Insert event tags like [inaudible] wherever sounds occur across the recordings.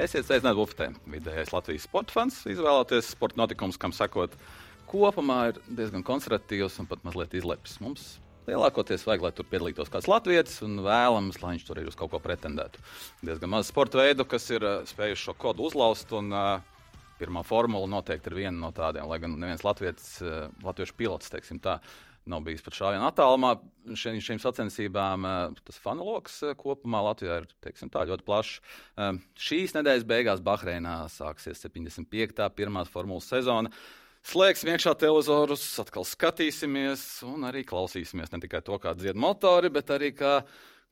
Esiet sveicināti bufetē. Vidējais Latvijas sporta fans izvēlēties sporta notikumus, kam sakot, kopumā ir diezgan konservatīvs un pat mazliet izleps. Mums lielākoties vajag, lai tur piedalītos kāds latviečs un vēlams, lai viņš tur ir uz kaut ko pretendētu. Diezgan maz sporta veidu, kas ir uh, spējuši šo kodu uzlauzt. Un, uh, pirmā formula noteikti ir viena no tādiem, lai gan neviens latviečs, uh, latviešu pilots, teiksim tā, nav bijis pat šāvienā attālumā. Šiem, šīm sacensībām tas fanuloks kopumā Latvijā ir teiksim, tā, ļoti plašs. Šīs nedēļas beigās Bahreinā sāksies 75. pirmā formulas sezona. Slēgsim iekšā televizorus, atkal skatīsimies un arī klausīsimies ne tikai to, kā dzied motori, bet arī kā,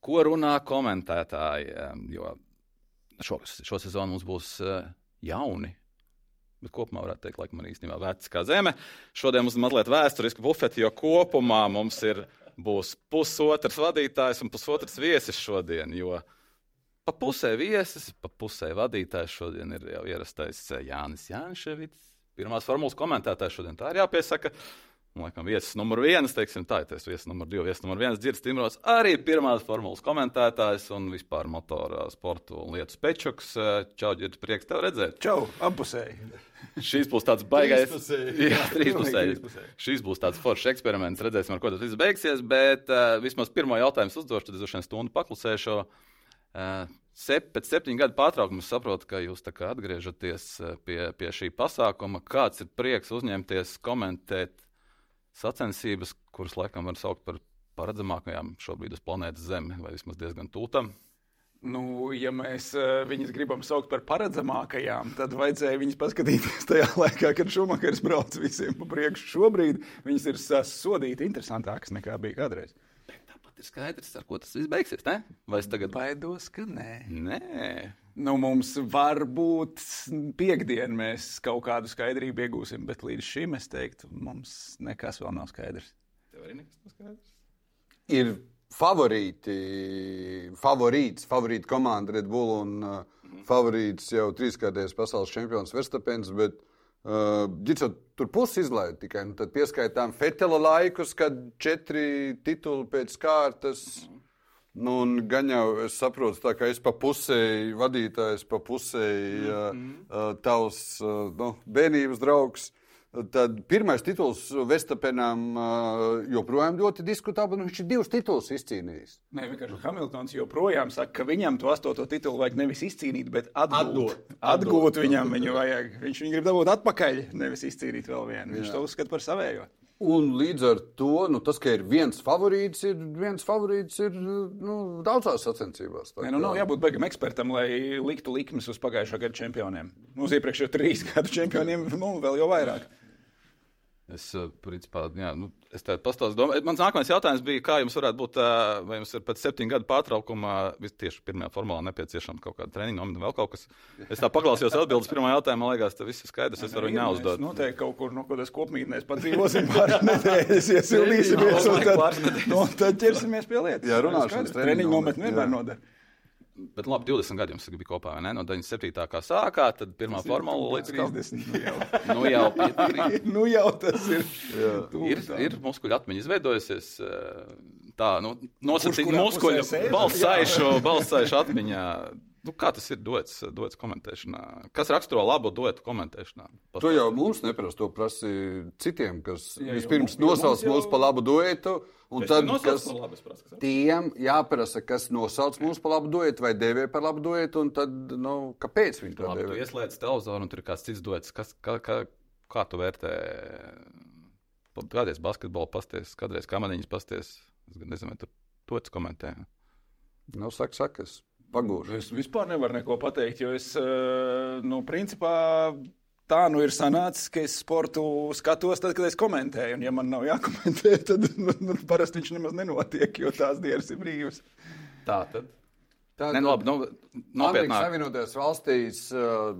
ko runā komentētāji. Jo šo, šo sezonu mums būs jauni Bet kopumā varētu teikt, laikam, arī īstenībā vērts kā zeme. Šodien mums ir mazliet vēsturiska bufete, jo kopumā mums ir, būs pusotrs vadītājs un pusotrs viesis šodien. Jo pa pusē viesis, pa pusē vadītājs šodien ir jau ierastais Jānis Janševits. Pirmās formulas komentētājs šodien tā ir jāpiesaka. Un, laikam, viesis numur viens, teiksim, tā ir viesis numur divi, viesis numur viens, Dzirds Timros, arī pirmās formulas komentētājs un vispār motora sportu un lietu spečuks. Čau, Dzirds, prieks tev redzēt. Čau, apusēji. Šīs būs tāds baigais. Trīspusēji. Jā, trīspusēji. Šīs būs tāds foršs eksperiments, redzēsim, ar ko tas viss beigsies, bet uh, vismaz pirmo jautājumu uzdošu, tad es droši vien stundu paklusēšu. Uh, sep, pēc septiņu gadu pārtraukuma saprotu, ka jūs atgriežaties pie, pie šī pasākuma. Kāds ir prieks uzņemties, komentēt sacensības, kuras laikam var saukt par paredzamākajām šobrīd uz planētas Zemi, vai vismaz diezgan tūtam. Nu, ja mēs uh, viņus gribam saukt par paredzamākajām, tad vajadzēja viņus paskatīties tajā [laughs] laikā, kad Šumakers brauc visiem pa priekšu. Šobrīd viņas ir sasodīti interesantākas nekā bija kādreiz. Tāpat ir skaidrs, ar ko tas viss beigsies. Ne? Vai es tagad baidos, ka nē? Nē. Nu, mums var būt piekdiena, mēs kaut kādu skaidrību iegūsim, bet līdz šim es teiktu, mums nekas vēl nav skaidrs. Tev arī nekas nav skaidrs? Ir favorīti, favorīts, favorīta komanda Red Bull un uh, mm. favorīts jau trīskārtais pasaules čempions Verstapens, bet uh, ģicot, tur pusi izlaiž tikai. Nu, tad pieskaitām Fetela laikus, kad četri tituli pēc kārtas. Mm. Nu, gan jau es saprotu, tā, ka es pa pusēji vadītājs, pa pusēji mm -hmm. uh, tavs uh, nu, bērnības draugs. Tad pirmais tituls Vestapenam uh, joprojām ļoti diskutabls. Viņš ir divus titulus izcīnījis. Nē, vienkārši Hamiltons joprojām saka, ka viņam to astoto titulu vajag nevis izcīnīt, bet atgūt. Atdot, atdot, atgūt viņam atdot. viņu vajag. Viņš viņu grib dabūt atpakaļ, nevis izcīnīt vēl vienu. Viņš Jā. to uzskata par savējo. Un līdz ar to nu, tas, ka ir viens favorīts, ir viens favorīts ir nu, daudzās sacensībās. Nē, nu, nav jābūt beigam ekspertam, lai liktu likmes uz pagājušā gada čempioniem. Mums iepriekšējā trīs [laughs] gadu čempioniem nu, vēl jau vairāk. Es, eh, principā, jā, nu, es tādu pastāstu. Mans nākamais jautājums bija, kā jums varētu būt, eh, vai jums ir pēc septiņu gadu pārtraukuma tieši pirmajā formulā nepieciešama kaut kāda treniņa, un vēl kaut kas. Es tā paklausījos atbildes pirmā jautājumā, liekas, tas viss ir skaidrs, es varu neuzdot. Noteikti kaut kur no kādas kopmītnēs padzīvosim pāris [laughs] nedēļas, iesildīsimies, un tad, no, tad ķersimies pie lietas. Jā, runāšanas treniņu nometni vienmēr noder. Bet labi, 20 gadi jums bija kopā, vai ne? No 97. kā sākā, tad pirmā formula līdz 30. Nu jau, [laughs] nu jau, ir, [laughs] nu jau tas ir. Jā. Ir, ir muskuļu atmiņa izveidojusies. Eh, tā, nu, nosacīt muskuļu balsaišu, balsaišu atmiņā. Nu, kā tas ir dots, dots komentēšanā? Kas raksturo labu dotu komentēšanā? Pastāv. To jau mums neprasa, to prasa citiem, kas jā, vispirms nosauc jau... mūs par labu duetu. Un es tad, kas labi, prasu, kas tiem jāprasa, kas nosauc mūs par labu duetu vai devē par labu duetu, un tad, nu, kāpēc viņi to dara? Tu ieslēdz televizoru, un tur ir kāds cits duets. Kas, kā, kā, kā tu vērtē? Kādreiz basketbolu pasties, kādreiz kamaniņas pasties. Es nezinu, vai tu to komentē. Nu, saka, saka, es pagūžu. Es vispār nevaru neko pateikt, jo es, eh, nu, principā. Tā nu ir sanācis, ka es sportu skatos, tad, kad es komentēju. Un, ja man nav jākomentē, [laughs] tad nu, nu, parasti viņš nemaz nenotiek, jo tās dienas ir brīvas. Tā tad. Tā ir labi. Nu, Amerikas Savienotajās valstīs uh,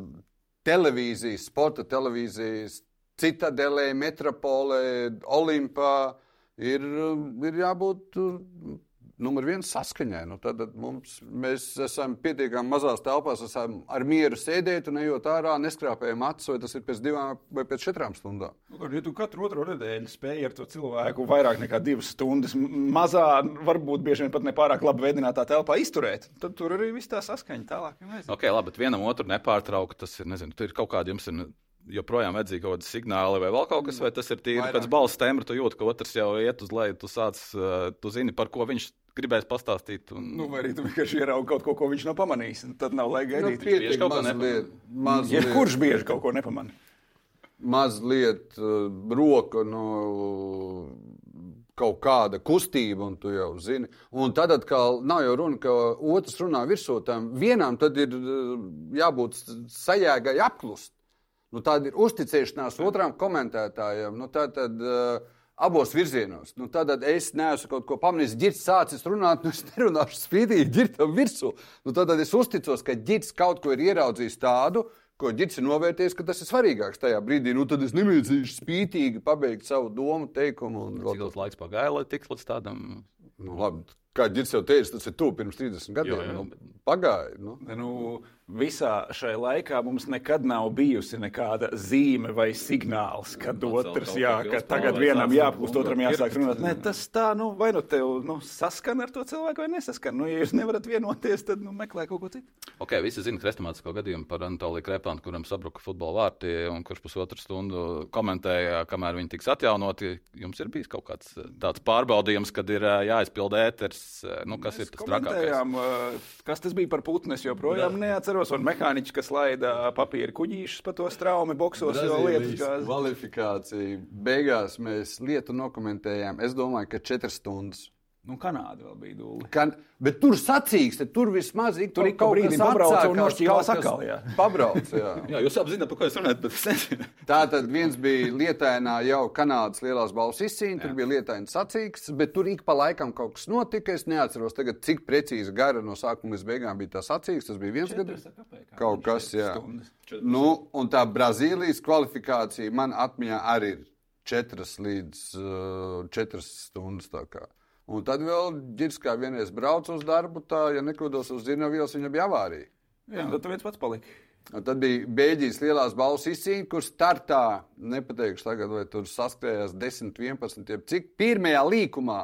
televīzijas, sporta televīzijas, Citadelē, Metropolē, Olimpā ir, ir jābūt numur viens saskaņai. Nu, tad tad mums, mēs esam pietiekami mazās telpās, esam ar mieru sēdēt un ejot ārā, neskrāpējam acis, vai tas ir pēc divām vai pēc četrām stundām. Nu, Ja tu katru otro nedēļu spēj ar to cilvēku vairāk nekā divas stundas, mazā, varbūt bieži vien pat nepārāk labi veidinātā telpā izturēt, tad tur arī viss tā saskaņa tālāk. ir aiziet. Ok, labi, bet vienam otru nepārtraukt. Tas ir, nezinu, tur ir kaut kādi jums ir joprojām vajadzīgi kaut kādi signāli vai vēl kaut kas, vai tas ir tīri Vairāk. pēc balss tembra. Tu jūti, ka otrs jau iet uz leju, tu sāc, uh, tu zini, par ko viņš gribēs pastāstīt. Un... Nu, vai arī tu vienkārši ieraugi kaut ko, ko viņš nav pamanījis. un Tad nav laika Nu, gaidīt. pietiek kaut ko mazliet, mazliet, Jebkurš bieži kaut ko nepamanā. mazliet uh, roka no kaut kāda kustība, un tu jau zini. Un tad atkal nav jau runa, ka otrs runā virsū tam. Vienam tad ir uh, jābūt sajēgai apklust. Nu, tāda ir uzticēšanās otram komentētājam. Nu, tā tad uh, abos virzienos. Nu, tad es neesmu kaut ko pamanījis. Girts sācis runāt, nu es nerunāšu spīdīgi ģirtam virsū. Nu, tad es uzticos, ka ģirts kaut ko ir ieraudzījis tādu, ko ģirts ir novērtējis, ka tas ir svarīgāks tajā brīdī. Nu, tad es nemēģināšu spītīgi pabeigt savu domu, teikumu. Un, Cik ilgs laiks pagāja, lai tiktu līdz tādam? nu, labi, kā ģirts jau teica, tas ir tuvu pirms 30 gadiem. Jo, jo. Nu, pagāja. Nu. Nu, visā šai laikā mums nekad nav bijusi nekāda zīme vai signāls, kad Nu, otrs, jā, ka tagad vienam gungot otram jāsāk runāt. Nē, tas tā, nu, vai nu tev nu, saskan ar to cilvēku, vai nesaskan. Nu, ja jūs nevarat vienoties, tad nu, meklē kaut ko citu. Ok, visi zina krestomātisko gadījumu par Anatoliju Krepānu, kuram sabruka futbola vārti un kurš pusotru stundu komentēja, kamēr viņi tiks atjaunoti. Jums ir bijis kaut kāds eh, tāds pārbaudījums, kad ir eh, jāizpild ēters, eh, nu, kas ir tas trakākais? kas tas bija par putnu. Es joprojām neatceros. Un mehāniķis, kas laida papīra kuģīšus pa to straumi, boksos, jo lietas gāzes. kvalifikācija. Beigās mēs lietu dokumentējām. Es domāju, ka četras stundas. Nu, Kanāda vēl bija dūle. Kan, bet tur sacīkst, tur vismaz ik Tur kaut brīdim kas pabrauca un nošķīlās kas atkal, jā. [laughs] Pabrauc, jā. Jā, jūs apzināties, par ko es runāju, bet es nezinu. Tā tad viens bija lietainā jau Kanādas lielās balvas izcīņa, tur bija lietains sacīksts, bet tur ik pa laikam kaut kas notika. Es neatceros tagad, cik precīzi gara no sākuma līdz beigām bija tas sacīksts. Tas bija viens gads. Kaut kas, jā. Nu, un tā Brazīlijas kvalifikācija man atmiņā arī ir četras līdz uh, četras stundas. Un tad vēl ģirs kā vienreiz brauc uz darbu, tā, ja nekļūdos uz Zirnavielas, viņa bija avārija. Jā, tad tu viens pats paliki. Un tad bija Beļģijas lielās balvas izcīņa, kur startā, nepateikšu tagad, vai tur saskrējās 10, 11, jeb cik pirmajā līkumā.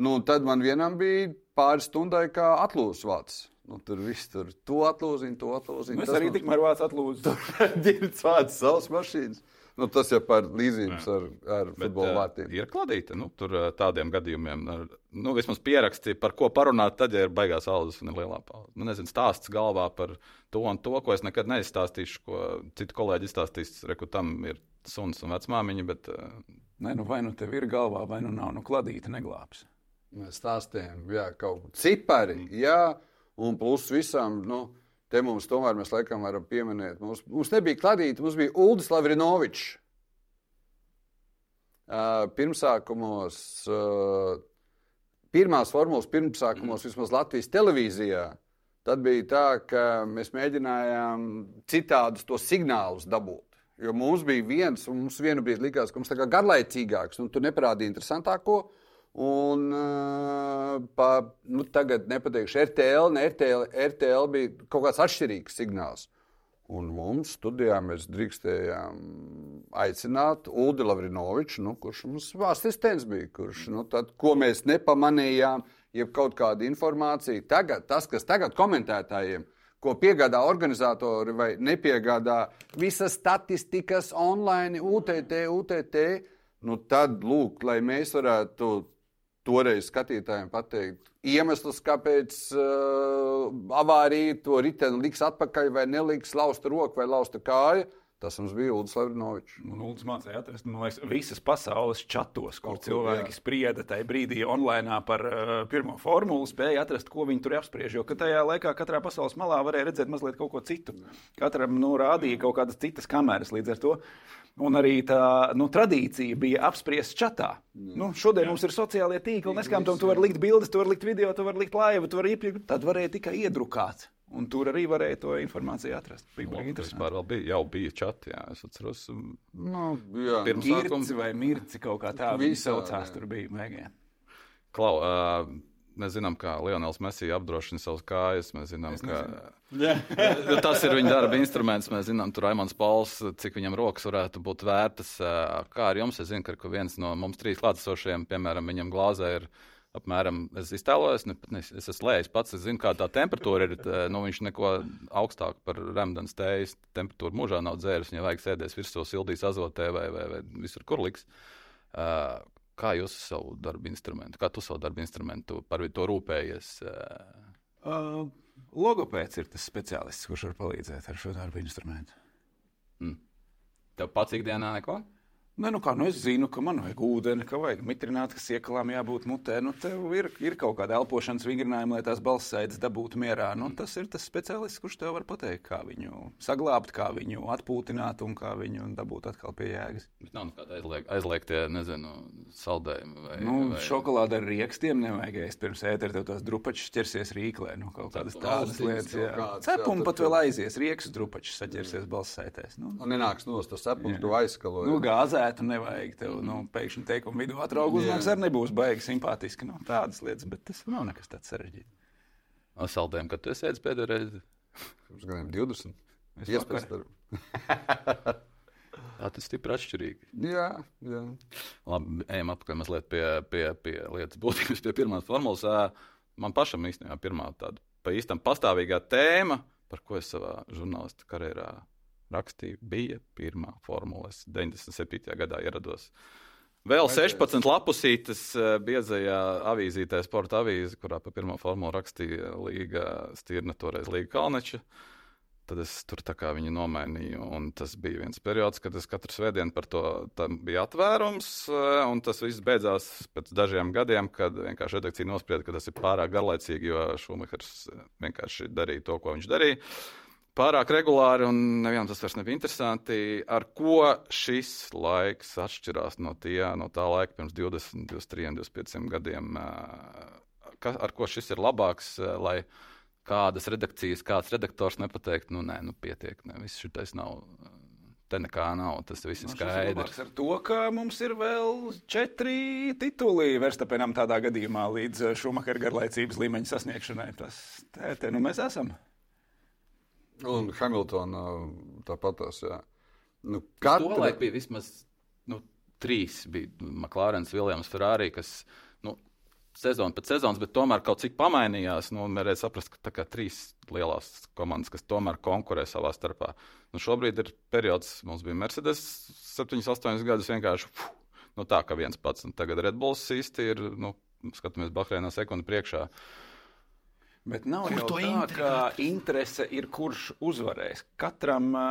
Nu, tad man vienam bija pāris stundai kā atlūzs vārds. Nu, tur viss tur to atlūziņu, to atlūziņu. Nu, es arī tikmēr vācu atlūdzu. [laughs] Ģirds vārds savas mašīnas. Nu, tas jau par līdzības ar, ar Bet, futbola vārtiem. Ir kladīta nu, tur tādiem gadījumiem. ar- Nu, vismaz pieraksti, par ko parunāt, tad, ja ir baigās audzes un ir lielā pauze. Nu, nezinu, stāsts galvā par to un to, ko es nekad neizstāstīšu, ko citu kolēģi izstāstīs. Reku tam ir suns un vecmāmiņa, bet Nē, nu vai nu tev ir galvā, vai nu nav, nu kladīta neglābs. Mēs stāstījām, jā, kaut kāda cipari, jā, un plus visam, nu, te mums tomēr mēs laikam varam pieminēt. Mums, mums nebija kladīta, mums bija Uldis Lavrinovičs. Uh, pirmsākumos, uh, pirmās formulas pirmsākumos, vismaz Latvijas televīzijā, tad bija tā, ka mēs mēģinājām citādus tos signālus dabūt. Jo mums bija viens, un mums vienu brīdi likās, ka mums tā kā garlaicīgāks, un tu neparādīji interesantāko. Un pa, nu, tagad nepateikšu, RTL, ne RTL, RTL bija kaut kāds atšķirīgs signāls. Un mums studijā mēs drīkstējām aicināt Ulu Lavrinoviču, nu, kurš mums asistents bija, kurš, nu, tad, ko mēs nepamanījām, jeb kaut kāda informācija. Tagad, tas, kas tagad komentētājiem, ko piegādā organizatori vai nepiegādā visas statistikas online, UTT, UTT, nu, tad, lūk, lai mēs varētu toreiz skatītājiem pateikt iemeslus, kāpēc uh, avārija to riteni liks atpakaļ, vai neliks lausta roku vai lausta kāju. Tas mums bija Ulrichs Lavrinovičs. Un Lūdzu, mācīja atrast man liekas, visas pasaules čatos, kur Kaut cilvēki jā. sprieda tajā brīdī online par uh, pirmo formulu, spēja atrast, ko viņi tur apspriež. Jo tajā laikā katrā pasaules malā varēja redzēt mazliet kaut ko citu. Katram nu, rādīja kaut kādas citas kameras līdz ar to. Un arī tā nu, tradīcija bija apspriest čatā. Nu, šodien jā. mums ir sociālie tīkli, neskatoties, tu vari likt bildes, tu vari likt video, tu vari likt laivu, tu vari iepirkt. Tad varēja tikai iedrukāt. Un tur arī varēja to informāciju atrast. Bija tas interesanti. vispār vēl bija, jau bija čati. Jā, es atceros, um, Nu, jā, Pirms- Girci vai mirci kaut kā tāda. Viņi saucās, jā. tur bija mēģinājumi. Klau, uh, Mēs zinām, kā Lionels Messi apdrošina savas kājas. Mēs zinām, ka Jā. [laughs] tas ir viņa darba instruments. Mēs zinām, tur Raimons Pauls, cik viņam rokas varētu būt vērtas. Kā ar jums? Es zinu, ka viens no mums trīs klātesošiem, piemēram, viņam glāzē ir apmēram, es iztēlojos, ne, ne, es esmu lējis pats, es zinu, kāda tā temperatūra ir. Tā, nu, viņš neko augstāku par remdens tējas temperatūru mūžā nav dzēris. Viņam vajag sēdēs virsū sildīs azotē vai, vai, vai visur, kur liks. Uh, kā jūs savu darbu instrumentu, kā tu savu darbu instrumentu par to rūpējies? Uh, Uh, logopēds ir tas speciālists, kurš var palīdzēt ar šo darbu instrumentu. tev pats ikdienā neko? Nē, nu kā, nu es zinu, ka man vajag ūdeni, ka vajag mitrināt, kas iekalām jābūt mutē. Nu, tev ir, ir kaut kāda elpošanas vingrinājuma, lai tās balssaites dabūtu mierā. Nu, tas ir tas speciālists, kurš tev var pateikt, kā viņu saglabāt, kā viņu atpūtināt un kā viņu dabūt atkal pie jēgas. Bet nav nekāda aizlieg, aizliegtie, nezinu, saldējumi. Vai, Nu, vai... šokolāde ar rīkstiem nevajag ēst pirms ētera, tev tās drupačas ķersies rīklē. Nu, kaut kādas tādas lietas. Jā. Cepumi pat vēl aizies, rīks drupačas saķersies balssaitēs. Nu, Un nenāks no tas cepums, tu aizskalo. Nu, gāzētu nevajag. Tev nu, pēkšņi teikumu vidū atraugu uzmanības arī nebūs baigi simpātiski. Nu, tādas lietas, bet tas nav nekas tāds sarežģīts. No saldējumiem, kad tu esi ēdis pēdējo reizi. Pirms gadiem 20. Es 15. [laughs] Tā tas stipri atšķirīgi. Jā, jā. Labi, ejam atpakaļ mazliet pie, pie, pie lietas būtības, pie pirmās formulas. Man pašam īstenībā pirmā tāda pa īstam pastāvīgā tēma, par ko es savā žurnālistu karjerā rakstīju, bija pirmā formula. Es 97. gadā ierados. Vēl 16 lapusītes ā, biezajā avīzītē, sporta avīze, kurā pa pirmo formulu rakstīja Līga Stirna, toreiz Līga Kalneča. Tad es tur tā kā viņu nomainīju. Un tas bija viens periods, kad es katru svētdienu par to tam bija atvērums. eh, Un tas viss beidzās pēc dažiem gadiem, kad vienkārši redakcija nosprieda, ka tas ir pārāk garlaicīgi, jo Šumahers eh, vienkārši darīja to, ko viņš darīja. Pārāk regulāri, un nevienam tas vairs nebija interesanti. Ar ko šis laiks atšķirās no, tie, no tā laika pirms 20, 23, 25 gadiem? Ka, ar ko šis ir labāks, lai kādas redakcijas, kāds redaktors nepateikt, nu, nē, nu, pietiek, ne, viss šis nav, te nekā nav, tas viss ir Nu, skaidrs. Ar to, ka mums ir vēl četri tituli Verstapenam tādā gadījumā līdz Šumahera garlaicības līmeņa sasniegšanai. Tas te, te nu mēs esam. Un Hamiltona tāpat tās, jā. Nu, Katra... Tolaik bija vismaz nu, trīs. Bija McLārens, Viljams, Ferrari, kas nu, sezonu pēc sezonas, bet tomēr kaut cik pamainījās. Nu, Varēja saprast, ka tā kā trīs lielās komandas, kas tomēr konkurē savā starpā. Nu, šobrīd ir periods, mums bija Mercedes 7, 8 gadus vienkārši fuh, nu, tā, ka viens pats. Un tagad Red Bulls īsti ir, nu, skatāmies Bahreinā sekundi priekšā. Bet nav Kur jau tā, intriga ka interese ir kurš uzvarēs. Katram, ā,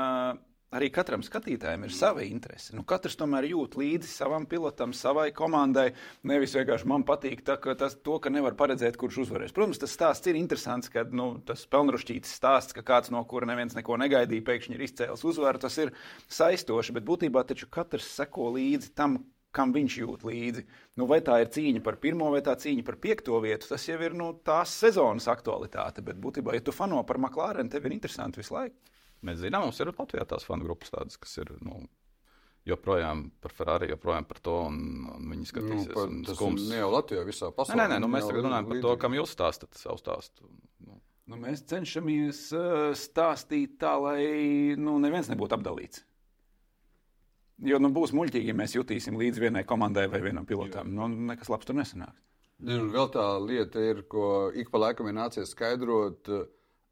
arī katram skatītājam ir sava interese. Nu, katrs tomēr jūt līdzi savam pilotam, savai komandai. Nevis vienkārši man patīk tā, ka tas, to, ka nevar paredzēt, kurš uzvarēs. Protams, tas stāsts ir interesants, kad nu, tas pelnrušķītis stāsts, ka kāds no kura neviens neko negaidīja, pēkšņi ir izcēlis uzvaru. Tas ir saistoši, bet būtībā taču katrs seko līdzi tam, kam viņš jūt līdzi. Nu, vai tā ir cīņa par pirmo vai tā cīņa par piekto vietu, tas jau ir nu, tās sezonas aktualitāte. Bet būtībā, ja tu fano par McLaren, tev ir interesanti visu laiku. Mēs zinām, mums ir Latvijā tās fanu grupas tādas, kas ir. Nu, Joprojām par Ferrari, joprojām par to, un, un viņi Nu, skatīsies. par, un tas skums. ne jau Latvijā, visā Nē, pasaulē. nē, nē nu, mēs tagad runājam par to, kam jūs stāstāt savu stāstu. Nu, Nu, mēs cenšamies uh, stāstīt tā, lai nu, neviens nebūtu apdalīts. Jo nu, būs muļķīgi, ja mēs jutīsim līdz vienai komandai vai vienam pilotam. Nu, nekas labs tur nesanāks. Ne, un vēl tā lieta ir, ko ik pa laikam ir nācies skaidrot. eh,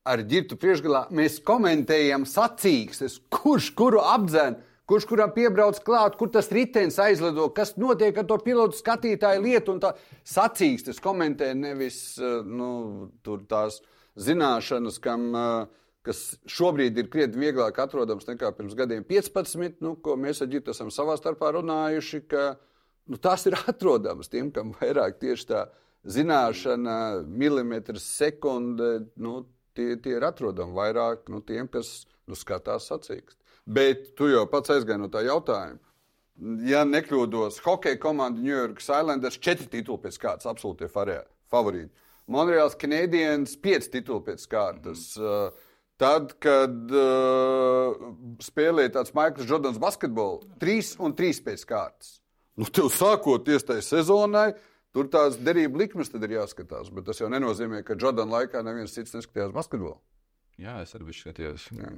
Ar ģirtu priekšgalā mēs komentējam sacīkstes, kurš kuru apdzēn, kurš kuram piebrauc klāt, kur tas ritenis aizlido, kas notiek ar to pilotu skatītāju lietu. un Tā sacīkstes komentē nevis eh, nu, tās zināšanas, kam, eh, kas šobrīd ir krietni vieglāk atrodams nekā pirms gadiem 15, nu, ko mēs ar ģirtu esam savā starpā runājuši. Ka, nu, tās ir [laughs] atrodamas tiem, kam vairāk tieši tā zināšana, milimetrs sekunde, nu, tie, tie ir atrodami vairāk nu, tiem, kas nu, skatās sacīkst. Bet tu jau pats aizgāji no tā jautājuma. Ja nekļūdos, hokeja komanda New York Islanders četri tituli pēc kārtas, absolūti favorīti. Monreāls Canadiens pieci tituli pēc kārtas. Mm -hmm. Tad, kad uh, spēlēja tāds Maikls Jordans basketbolu, trīs un trīs pēc kārtas. Nu, tev sākoties tajā sezonai, Tur tās derību likmes tad ir jāskatās, bet tas jau nenozīmē, ka Jordana laikā neviens cits neskatījās basketbolu. Jā, es arī skatījos. Jā.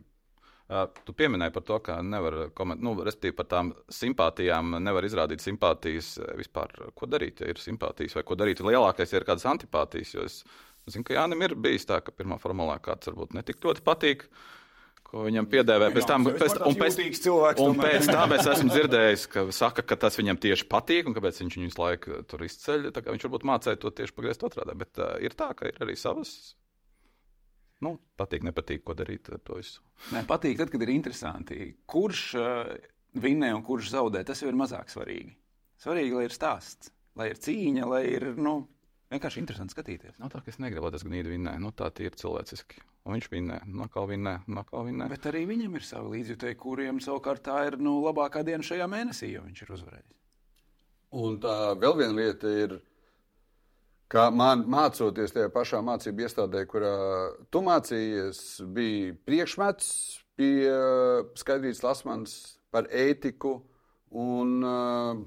Uh, tu pieminēji par to, ka nevar komentēt, nu, respektīvi par tām simpātijām, nevar izrādīt simpātijas eh, vispār. Ko darīt, ja ir simpātijas, vai ko darīt? Lielākais ir kādas antipātijas. Jo es zinu, ka Jānis ir bijis tā, ka pirmā formulā kāds varbūt netik ļoti patīk. Ko viņam piedēvē pēc tam, Jā, pēc, un pēc, cilvēks un pēc tam es esmu dzirdējis, ka saka, ka tas viņam tieši patīk, un kāpēc viņš viņu visu laiku tur izceļ. Tā kā Viņš varbūt mācīja to tieši pagriezt otrādi, bet uh, ir tā, ka ir arī savas. Nu, patīk, nepatīk, ko darīt ar to visu. Nē, patīk, tad, kad ir interesanti. Kurš uh, vinnē un kurš zaudē, tas jau ir mazāk svarīgi. Svarīgi, lai ir stāsts, lai ir cīņa, lai ir nu, vienkārši interesanti skatīties. Nav tā, ka es negribu, lai tas gnīdi vinnē. Nu, tā ir cilvēciski. Un viņš vinnē, nokal vinnē, nokal vinnē. Bet arī viņam ir savi līdzjutēji, kuriem savukārt tā ir nu, labākā diena šajā mēnesī, jo viņš ir uzvarējis. Un tā vēl viena lieta ir, ka man mācoties tajā pašā mācību iestādē, kurā tu mācījies, bija priekšmets pie Skaidrības Lasmans par ētiku. Un uh,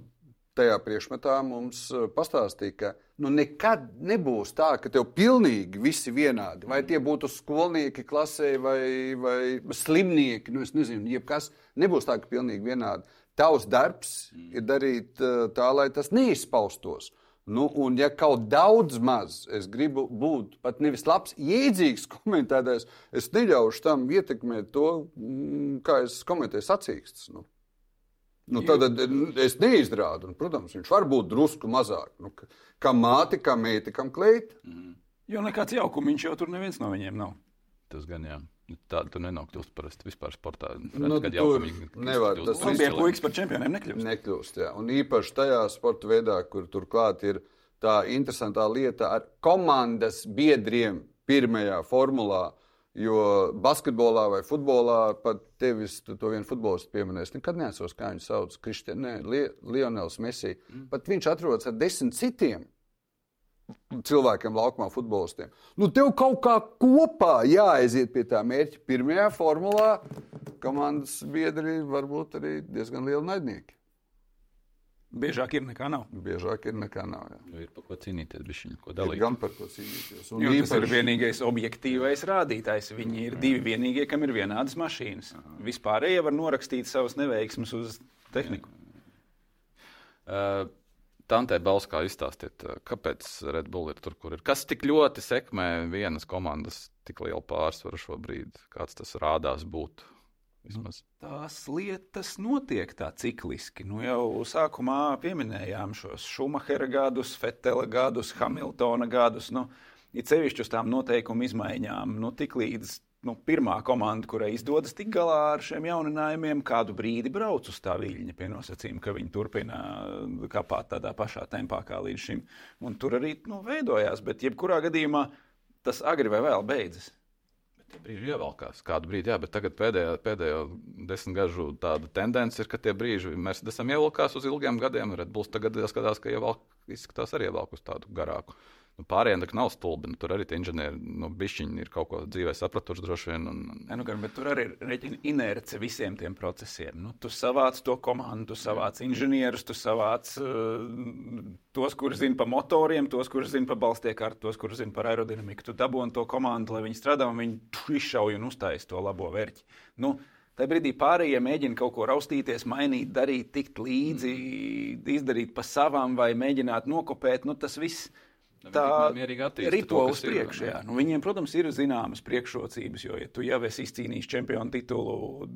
tajā priekšmetā mums uh, pastāstīja, ka nu, nekad nebūs tā, ka tev pilnīgi visi vienādi. Vai tie būtu skolnieki klasē vai, vai slimnieki, nu es nezinu, jebkas. Nebūs tā, ka pilnīgi vienādi. Tavs darbs ir darīt uh, tā, lai tas neizpaustos. Nu, un, ja kaut daudz maz es gribu būt pat nevis labs, jēdzīgs [laughs] komentētājs, es neļaušu tam ietekmēt to, mm, kā es komentēju sacīkstus. Nu. Nu, tad es neizrādu, un, protams, viņš var būt drusku mazāk. Nu, kā māte, kā meita, kam kleita. Jo nekāds jaukums jau tur neviens no viņiem nav. Tas gan jā. Tādu tu nenokļūst parasti vispār sportā. Nu, Kad jaukumīgi nevar, tas ir- puikas par čempioniem nekļūst. Nekļūst, jā. Un īpaši tajā sporta veidā, kur turklāt ir tā interesantā lieta ar komandas biedriem pirmajā formulā. Jo basketbolā vai futbolā pat tevis, tu to vienu futbolistu pieminēs, nekad neatceros, kā viņu sauc. Kristian, Li, Lionels Messi. Mm. Pat viņš atrodas ar desmit citiem cilvēkiem, laukumā, futbolistiem. Nu, tev kaut kā kopā jāaiziet pie tā mērķa. Pirmajā formulā komandas biedri var būt arī diezgan lieli naidnieki. Biežāk ir nekā nav. Biežāk ir nekā nav. Jā. Ir par ko cīnīties, bišķiņ, ko Ir dalīt. gan par ko cīnīties. Un Jo tas ir īpaši- vienīgais objektīvais rādītājs. Viņi ir divi vienīgie, kam ir vienādas mašīnas. Vispārējie var norakstīt savas neveiksmes uz tehniku. Uh, Tantē Balskā izstāstiet, uh, kāpēc Red Bull ir tur, kur ir. Kas tik ļoti sekmē vienas komandas tik lielu pārsvaru šobrīd? Kāds tas rādās būt? Vismaz. Tās lietas notiek tā cikliski. Nu, jau sākumā pieminējām šos Šumahera gadus, Fetela gadus, Hamiltona gadus. Nu, ir sevišķi uz tām noteikumu izmaiņām. Nu, tik līdz nu, pirmā komanda, kurai izdodas tik galā ar šiem jauninājumiem, kādu brīdi brauc uz tā viļņa pie nosacījuma, ka viņi turpina kāpāt tādā pašā tempā kā līdz šim. Un tur arī nu, veidojās, bet jebkurā gadījumā tas agri vai vēl beidzas. Brīži ievelkās kādu brīdi, jā, bet tagad pēdējā, pēdējo desmit gažu tāda tendence ir, ka tie brīži mēs esam ievilkās uz ilgiem gadiem. Red Bulls tagad skatās, ka ievelk, izskatās arī ievelk uz tādu garāku. Nu, pārējiem tā nav stulbi. Nu, tur arī tie inženieri nu, bišķiņi ir kaut ko dzīvē sapratuši droši vien. Un, Ne, nu, gan, bet tur arī ir reķina inerce visiem tiem procesiem. Nu, tu savāc to komandu, tu savāc inženierus, tu savāc uh, tos, kurus zina par motoriem, tos, kurus zina par balstiekārtu, tos, kurus zina par aerodinamiku. Tu dabūji to komandu, lai viņi strādā un viņi izšauj un uztais to labo vērķi. Nu, Tā brīdī pārējie mēģina kaut ko raustīties, mainīt, darīt, tikt līdzi, izdarīt pa savām vai mēģināt nokopēt. Nu, tas viss tā rito uz ir, priekšu. jā. Nu, viņiem, protams, ir zināmas priekšrocības, jo, ja tu jau esi izcīnījis čempionu titulu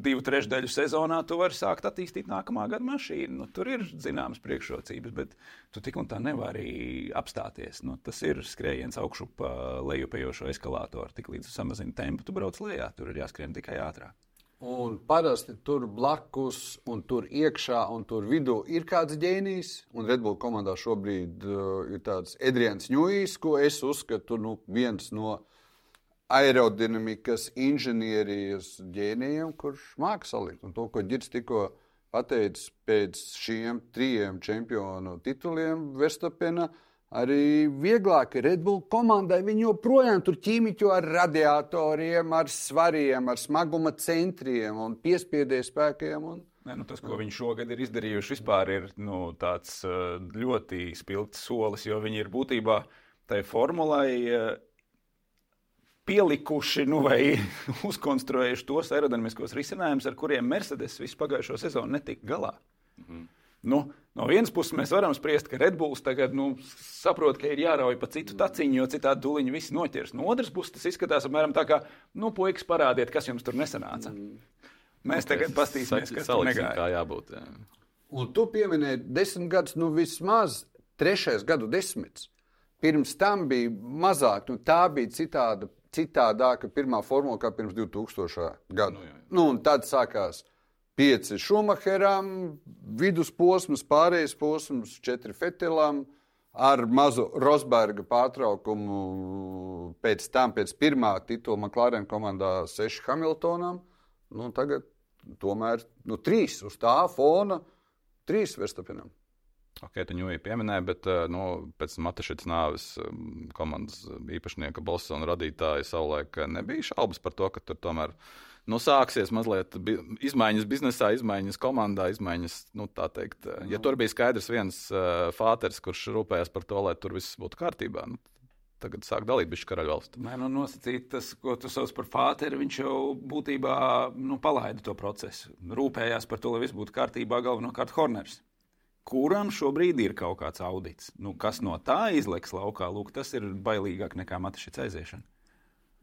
divu trešdaļu sezonā, tu vari sākt attīstīt nākamā gada mašīnu. Nu, tur ir zināmas priekšrocības, bet tu tik un tā nevari apstāties. Nu, tas ir skrējiens augšu pa lejupējošo eskalātoru. Tik līdz samazini tempu, tu brauc lejā, tur ir jāskrien tikai ātrāk. Un parasti tur blakus, un tur iekšā, un tur vidū ir kāds ģēnijs. Un Redbull komandā šobrīd uh, ir tāds Edrians Ņūjs, ko es uzskatu nu, viens no aerodinamikas inženierijas ģēnijiem, kurš māca salikt. Un to, ko Girts tikko pateicis pēc šiem trijiem čempionu tituliem Verstapena, arī vieglāk ir Redbull komandai. Viņi joprojām tur ķīmiķo ar radiatoriem, ar svariem, ar smaguma centriem un piespiedēju spēkiem. Un Ne, nu, tas, ko viņi šogad ir izdarījuši, vispār ir nu, tāds uh, ļoti spilgts solis, jo viņi ir būtībā tai formulai uh, pielikuši nu, vai [laughs] uzkonstruējuši tos aerodinamiskos risinājumus, ar kuriem Mercedes visu pagājušo sezonu netika galā. Mhm. Nu, no vienas puses, mēs varam spriest, ka Redbulls tagad nu, saprot, ka ir jārauj pa citu taciņu, jo citādi dūliņi visi noķers. No otras puses, tas izskatās apmēram tā, kā, nu, puikas, parādiet, kas jums tur nesanāca. Mēs okay. tagad paskatīsimies, kas tur negāja. Kā jābūt. Jā. Un tu pieminēji desmit gadus, nu vismaz trešais gadu desmits. Pirms tam bija mazāk, nu tā bija citāda citādāka pirmā formula kā pirms 2000. gada. Nu, jā, jā. nu, tad sākās pieci Šumacheram, vidusposms, pārējais posms, četri Fetelam. Ar mazu Rosberga pārtraukumu pēc tam, pēc pirmā titula McLaren komandā, seši Hamiltonam. Nu, tagad tomēr nu, trīs uz tā fona, trīs Verstapenam. Ok, tu jau pieminēji, bet eh, nu, pēc Matešitas nāves um, komandas īpašnieka bosa un radītāja savulaik eh, nebija šaubas par to, ka tur tomēr nu, sāksies mazliet bi izmaiņas biznesā, izmaiņas komandā, izmaiņas, nu, tā teikt. Eh, ja nu. tur bija skaidrs viens uh, fāters, kurš rūpējās par to, lai tur viss būtu kārtībā, nu, tagad sāk dalīt bišķi karaļvalstu. Nē, nu, nosacīt tas, ko tu sauc par fāteri, viņš jau būtībā nu, palaida to procesu. Rūpējās par to, lai viss būtu kārtībā, galvenokārt Horners kuram šobrīd ir kaut kāds audits. Nu, kas no tā izleks laukā, lūk, tas ir bailīgāk nekā matašķa aiziešana.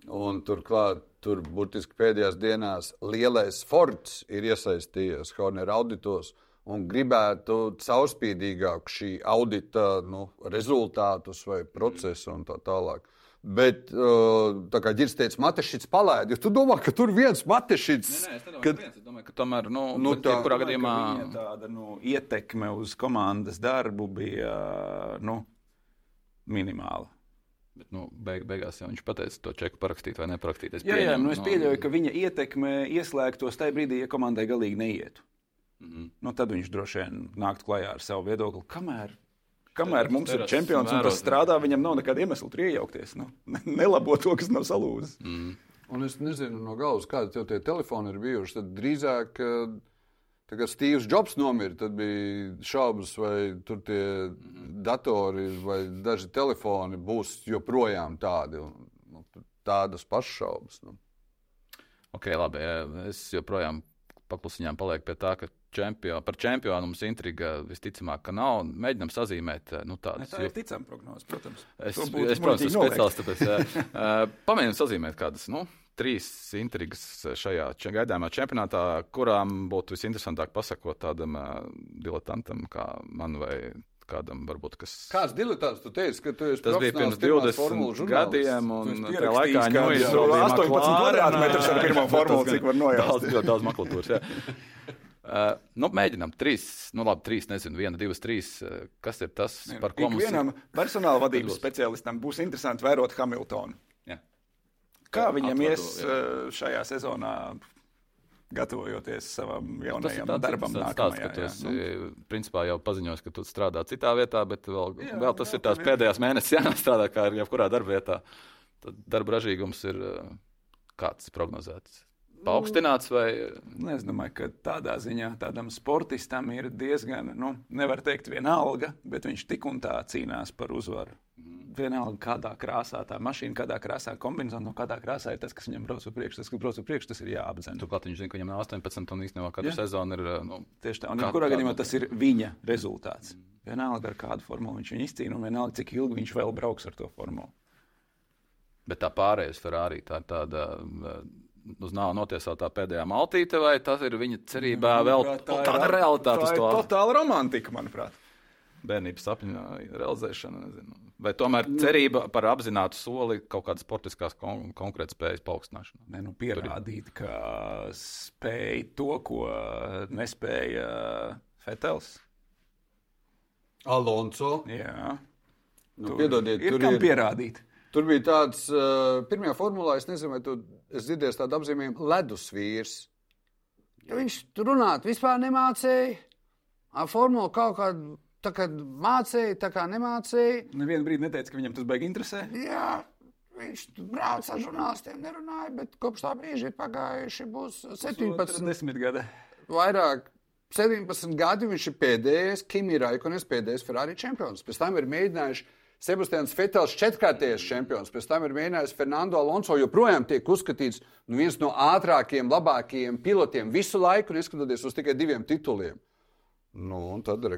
Un turklāt, tur burtiski pēdējās dienās lielais Fords ir iesaistījies Hornera auditos un gribētu caurspīdīgāk šī audita nu, rezultātus vai procesu un tā tālāk. Bet, uh, tā kā Girs teica, Matešits palaid, jo tu domā, ka tur viens Matešits. Nē, nē, es kad... viens, es domāju, ka tomēr, nu, nu tā, kurā gadījumā. Tāda, nu, ietekme uz komandas darbu bija, nu, minimāla. Bet, nu, beig, beigās jau viņš pateica, to čeku parakstīt vai neparakstīt. Es jā, jā, nu es pieļauju, no... ka viņa ietekme ieslēgtos tajā brīdī, ja komandai galīgi neietu. Mm -hmm. nu, tad viņš droši vien nāktu klajā ar savu viedokli, kamēr Kamēr mums ir čempions un tas strādā, viņam nav nekāda iemesla tur iejaukties. Nu, nelabo to, kas nav salūzis. Mm. Un es nezinu no galvas, kādi tev tie telefoni ir bijuši. Tad drīzāk, tā kā Steve's Jobs nomira, tad bija šaubas, vai tur tie datori vai daži telefoni būs joprojām tādi. Nu, tādas pašas šaubas. Nu. Ok, labi. Es joprojām paklusiņām palieku pie tā, ka čempion, par čempionu mums intriga visticamāk, ka nav. Mēģinām sazīmēt nu, tādas. Tā ir ticama prognoze, protams. Es, es, es protams, esmu speciālists, tāpēc [laughs] pamēģinām sazīmēt kādas. Nu, Trīs intrigas šajā gaidāmā čempionātā, kurām būtu visinteresantāk pasakot tādam uh, diletantam kā man vai kādam varbūt kas. Kāds diletants tu teici, ka tu esi Tas bija pirms 20 gadiem, un tajā laikā ņūjas 18 kvadrātmetrus ar pirmo [laughs] formulu, cik var nojaukt. Daudz, ļoti daudz makulatūras. Uh, [laughs] nu, mēģinām trīs, nu labi, trīs, nezinu, viena, divas, trīs. Uh, kas ir tas, Jā, par ko mums ir? Vienam personāla vadības speciālistam būs interesanti vērot Hamiltonu. Kā viņam ies. Uh, šajā sezonā, gatavojoties savam jaunajam nu, darbam? Tas tāds, ka tu esi, nu. principā jau paziņojis, ka tu strādā citā vietā, bet vēl, jā, vēl tas jā, ir tās pēdējās mēnesis jāstrādā [laughs] kā ar jebkurā darba vietā. Tad darba ražīgums ir uh, kāds prognozēts paaugstināts? Vai... Nu, es domāju, ka tādā ziņā tādam sportistam ir diezgan, nu, nevar teikt, vienalga, bet viņš tik un tā cīnās par uzvaru. Vienalga, kādā krāsā tā mašīna, kādā krāsā kombinācija, no kādā krāsā ir tas, kas viņam brauc uz priekšu. Tas, kas brauc uz priekšu, tas ir jāapzina. Turklāt viņš zina, ka viņam ir 18 un īstenībā katru ja. sezonu ir. Nu, Tieši tā, un jebkurā gadījumā tas ir viņa rezultāts. Vienalga, ar kādu formulu viņš izcīna, un vienalga, cik ilgi viņš vēl brauks ar to formulu. Bet tā pārējais Ferrari tā ir tāda uz nāvu notiesātā pēdējā maltīte, vai tas ir viņa cerībā mm, vēl tā tāda realitāte? Tā ir totāla romantika, manuprāt. Bērnības sapņu realizēšana, nezinu. Vai tomēr mm. cerība par apzinātu soli kaut kādas sportiskās kon konkrētas spējas paaugstināšanā? Nē, nu pierādīt, ka spēja to, ko nespēja Fetels. Alonso. Jā. Nu, piedodiet, ir kam ir... pierādīt. Tur bija tāds, uh, pirmajā formulā, es nezinu, vai tu dzirdēji tādu apzīmējumu, ledus vīrs. Ja viņš tur runāt vispār nemācīja. Ar formulu kaut kādu tā kā mācīja, tā kā nemācīja. Nevienu brīdi neteica, ka viņam tas beigas interesē. Jā, viņš brauca ar žurnālistiem, nerunāja, bet kopš tā brīža ir pagājuši būs 17 10 gadi. Vairāk 17 gadi viņš ir pēdējais, Kimi Raikonis pēdējais Ferrari čempions. Pēc tam ir mēģinājuši Sebastians Fetels četrkārtējais čempions, pēc tam ir mēģinājis Fernando Alonso, joprojām tiek uzskatīts nu, viens no ātrākajiem, labākajiem pilotiem visu laiku, neskatoties uz tikai diviem tituliem. Nu, un tad ir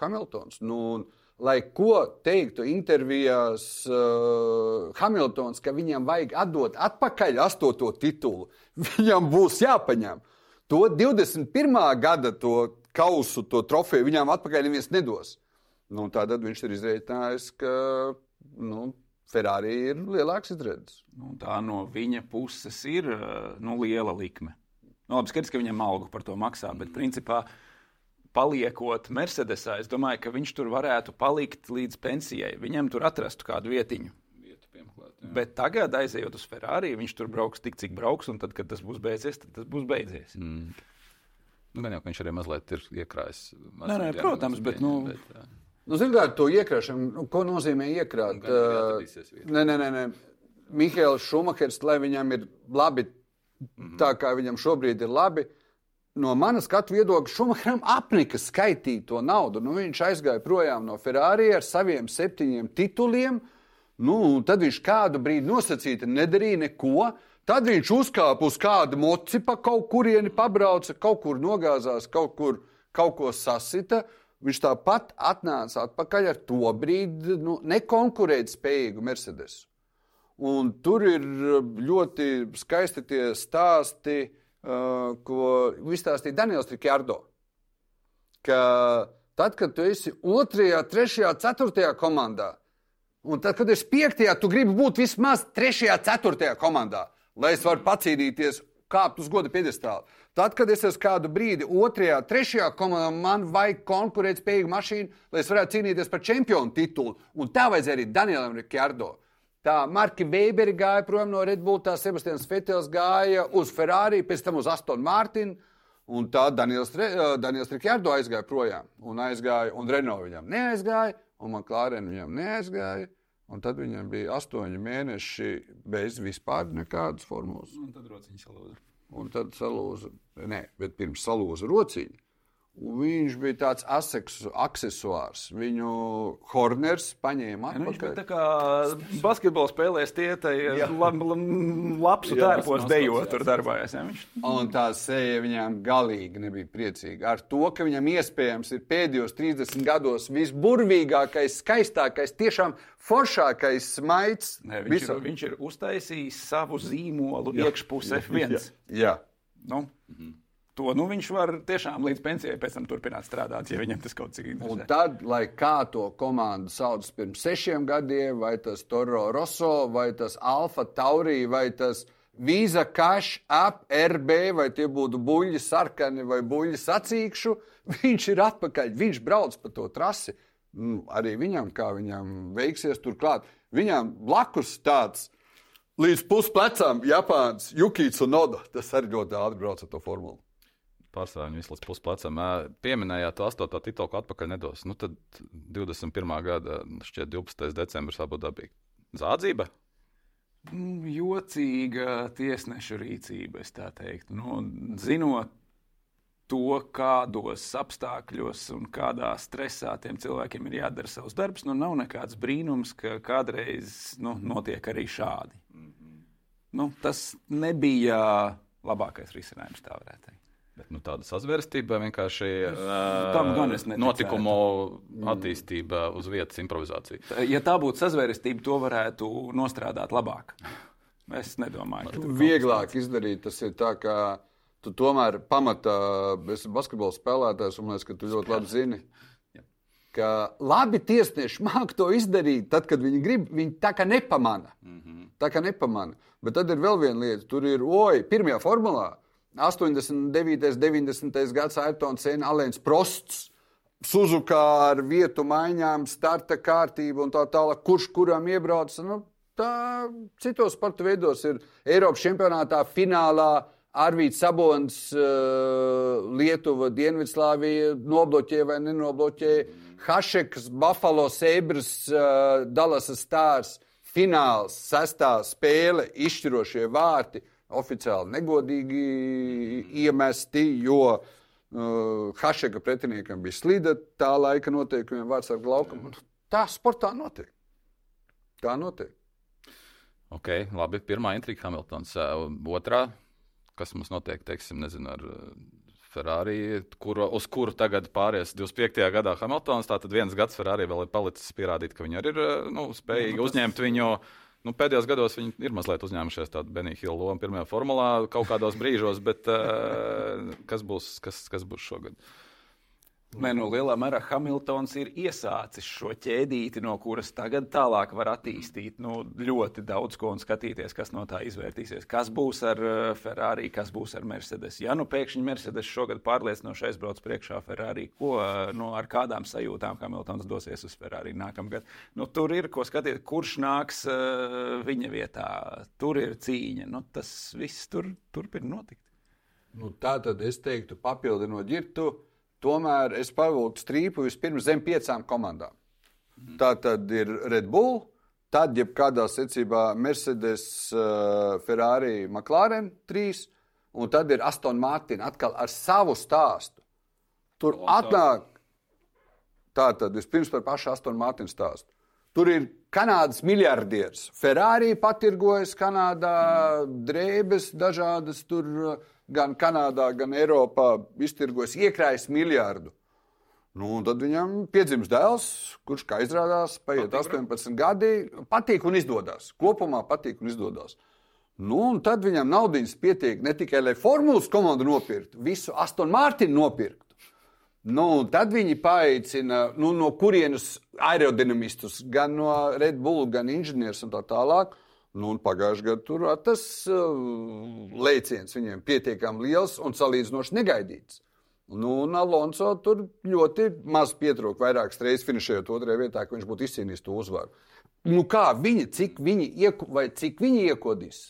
Hamiltons. Nu, un, lai ko teiktu intervijās uh, Hamiltons, ka viņam vajag atdot atpakaļ astoto titulu, [laughs] viņam būs jāpaņem. To 21. gada to kausu, to trofeju viņam atpakaļ neviens nedos. Nu, tad viņš ir izreikinājis, ka nu, Ferrari ir lielāks izredzes. Nu, tā no viņa puses ir nu, liela likme. Nu, labi, skaidrs, ka viņam algu par to maksā, bet principā paliekot Mercedesā, es domāju, ka viņš tur varētu palikt līdz pensijai. Viņam tur atrastu kādu vietiņu. Bet tagad, aizejot uz Ferrari, viņš tur brauks tik, cik brauks, un tad, kad tas būs beidzies, tad tas būs beidzies. Mm. Nu, gan jau, viņš arī mazliet ir iekrājis. Nē, nē, protams, bet, nu, bet, jā. Nu, Zināt, to iekrāšanu, nu, ko nozīmē iekrāt? Nē, nē, nē, nē. Mihāls Šumahers, lai viņam ir labi, mm -hmm. tā kā viņam šobrīd ir labi. No manas skatu viedokļa, Šumacheram apnika skaitīt to naudu. Nu, viņš aizgāja projām no Ferrari ar saviem septiņiem tituliem. Nu, tad viņš kādu brīdi nosacīti nedarīja neko. Tad viņš uzkāpa uz kādu moci, pa kaut kurieni pabrauca, kaut kur nogāzās, kaut kur kaut ko sasita. Viņš tāpat atnāca atpakaļ ar to brīdi nu, nekonkurētspējīgu Mercedes. Un tur ir ļoti skaisti tie stāsti, ko izstāstīja Daniels Rikārdo. Ka tad, kad tu esi otrajā, trešajā, ceturtajā komandā, un tad, kad esi piektajā, tu gribi būt vismaz trešajā, ceturtajā komandā, lai es varu pacīnīties, kāpt uz goda piedestālu. Tad, kad es esmu kādu brīdi otrajā, trešajā komandā, man vajag konkurētspējīgu mašīnu, lai es varētu cīnīties par čempionu titulu. Un tā vajadzēja arī Danielam Rikārdo. Tā Marka Weiberi gāja prom no Red Bull, tā Sebastians Fetels gāja uz Ferrari, pēc tam uz Aston Martin. Un tā Daniels, Daniels Rikārdo aizgāja projām. Un aizgāja, un Renault viņam neaizgāja, un man Klārēna viņam neaizgāja. Un tad viņam bija astoņi mēneši bez vispār nekādas formulas. Un tad rociņš salūza un tad salūza, ne, bet pirms salūza rociņu. Viņš bija tāds accessors. Viņu Horners paņēma atpakaļ. Nu, viņš bija tā kā basketbola spēlēs tie, tai labs tērpos dejo tur darbājās. Ja? Viņš... Un tā seja viņām galīgi nebija priecīga. Ar to, ka viņam iespējams ir pēdējos 30 gados visburvīgākais, skaistākais, tiešām foršākais smaids. Ne, viņš, visam. ir, viņš ir uztaisījis savu zīmolu iekšpusē F1. Jā. Jā. Nu? Mhm. To nu, viņš var tiešām līdz pensijai pēc tam turpināt strādāt, ja viņam tas kaut cik interesē. Un tad, lai kā to komandu sauc pirms sešiem gadiem, vai tas Toro Rosso, vai tas Alfa Taurī, vai tas Visa Cash App RB, vai tie būtu buļļi sarkani vai buļļi sacīkšu, viņš ir atpakaļ, viņš brauc pa to trasi. Nu, arī viņam, kā viņam veiksies turklāt, viņam blakus tāds līdz pusplecam Japāns Jukīts un Noda. Tas arī ļoti ātri brauc ar to formulu pārsvarā viņu visu līdz pusplecam. Pieminējāt to 8. titulu, atpakaļ nedos. Nu, tad 21. gada, šķiet, 12. decembris Abu Dabī. Zādzība? Mm, jocīga tiesneša rīcība, es tā teiktu. Nu, zinot to, kādos apstākļos un kādā stresā tiem cilvēkiem ir jādara savs darbs, nu nav nekāds brīnums, ka kādreiz nu, notiek arī šādi. -hmm. nu, tas nebija labākais risinājums, tā varētu teikt. Bet, nu, tāda sazvērstība vienkārši uh, notikumu attīstība uz vietas improvizācija. Ja tā būtu sazvērstība, to varētu nostrādāt labāk. Es nedomāju, ka tas ir vieglāk izdarīt. Tas ir tā, ka tu tomēr pamatā esi basketbola spēlētājs, un man liekas, ka tu ļoti labi zini. Ka labi tiesneši māca to izdarīt, tad, kad viņi grib, viņi tā kā nepamana. Mm -hmm. Tā kā nepamana. Bet tad ir vēl viena lieta, tur ir, oi, pirmajā formulā 89. un 90. gads Ayrtons Sēna Alēns Prosts. Suzuka ar vietu maiņām, starta kārtību un tā tālāk, kurš kuram iebrauc. Nu, tā citos sporta veidos ir Eiropas čempionātā finālā. Arvīts Sabons, uh, Lietuva, Dienvidslāvija nobloķē vai nenobloķē. Hašeks, Buffalo Sabres, uh, Dallas Stars, fināls, sestā spēle, izšķirošie vārti oficiāli negodīgi iemesti, jo Uh, Hašeka pretiniekam bija slīda, tā laika noteikumiem vārds ar glaukumu. Tā sportā notiek. Tā notiek. Ok, labi. Pirmā intriga Hamiltons. Uh, otrā, kas mums notiek, teiksim, nezinu, ar uh, Ferrari, kuru, uz kuru tagad pāries 25. gadā Hamiltons. Tātad viens gads Ferrari vēl ir palicis pierādīt, ka viņi arī ir uh, nu, spējīgi nu, tas... uzņemt viņu. Nu, pēdējos gados viņi ir mazliet uzņēmušies tādu Hillu lomu pirmajā formulā, kaut kādos brīžos, bet uh, kas, būs, kas, kas būs šogad? Uh, Nē, nu, lielā mērā Hamiltons ir iesācis šo ķēdīti, no kuras tagad tālāk var attīstīt nu, ļoti daudz ko un skatīties, kas no tā izvērtīsies. Kas būs ar uh, Ferrari, kas būs ar Mercedes. Ja nu pēkšņi Mercedes šogad pārliecinoši aizbrauc priekšā Ferrari, ko, uh, nu, ar kādām sajūtām Hamiltons dosies uz Ferrari nākamgad, nu, tur ir ko skatīties, kurš nāks uh, viņa vietā. Tur ir cīņa. Nu, tas viss tur turpina notikt. Nu, tā tad es teiktu, papildinot ģirtu Tomēr es pavilku strīpu vispirms zem piecām komandām. Mhm. Tā tad ir Red Bull, tad jebkādā secībā Mercedes, uh, Ferrari, McLaren 3, un tad ir Aston Martin atkal ar savu stāstu. Tur o, atnāk, tā tad vispirms par pašu Aston Martin stāstu. Tur ir Kanādas miljardieris. Ferrari patirgojas Kanādā, drēbes dažādas tur. Uh, gan Kanādā, gan Eiropā iztirgojas iekrājis miljardu. Nu, tad viņam piedzimst dēls, kurš, kā izrādās, paiet patīk, 18 gadi, patīk un izdodas. Kopumā patīk un izdodas. Nu, un tad viņam naudas pietiek ne tikai, lai formulas komandu nopirktu, visu Aston Martinu nopirktu. Nu, tad viņi paaicina, nu, no kurienes aerodinamistus, gan no Red Bull, gan inženierus un tā tālāk. Nu, Pagājušajā gadā tur tas uh, lēciens viņiem pietiekami liels un salīdzinoši negaidīts. Nu, un Alonso tur ļoti maz pietrūka. Vairākas reizes finšējot otrajā vietā, ka viņš būtu izcīnījis to uzvaru. Nu, kā viņi, cik viņi, ieku, cik viņi iekodīs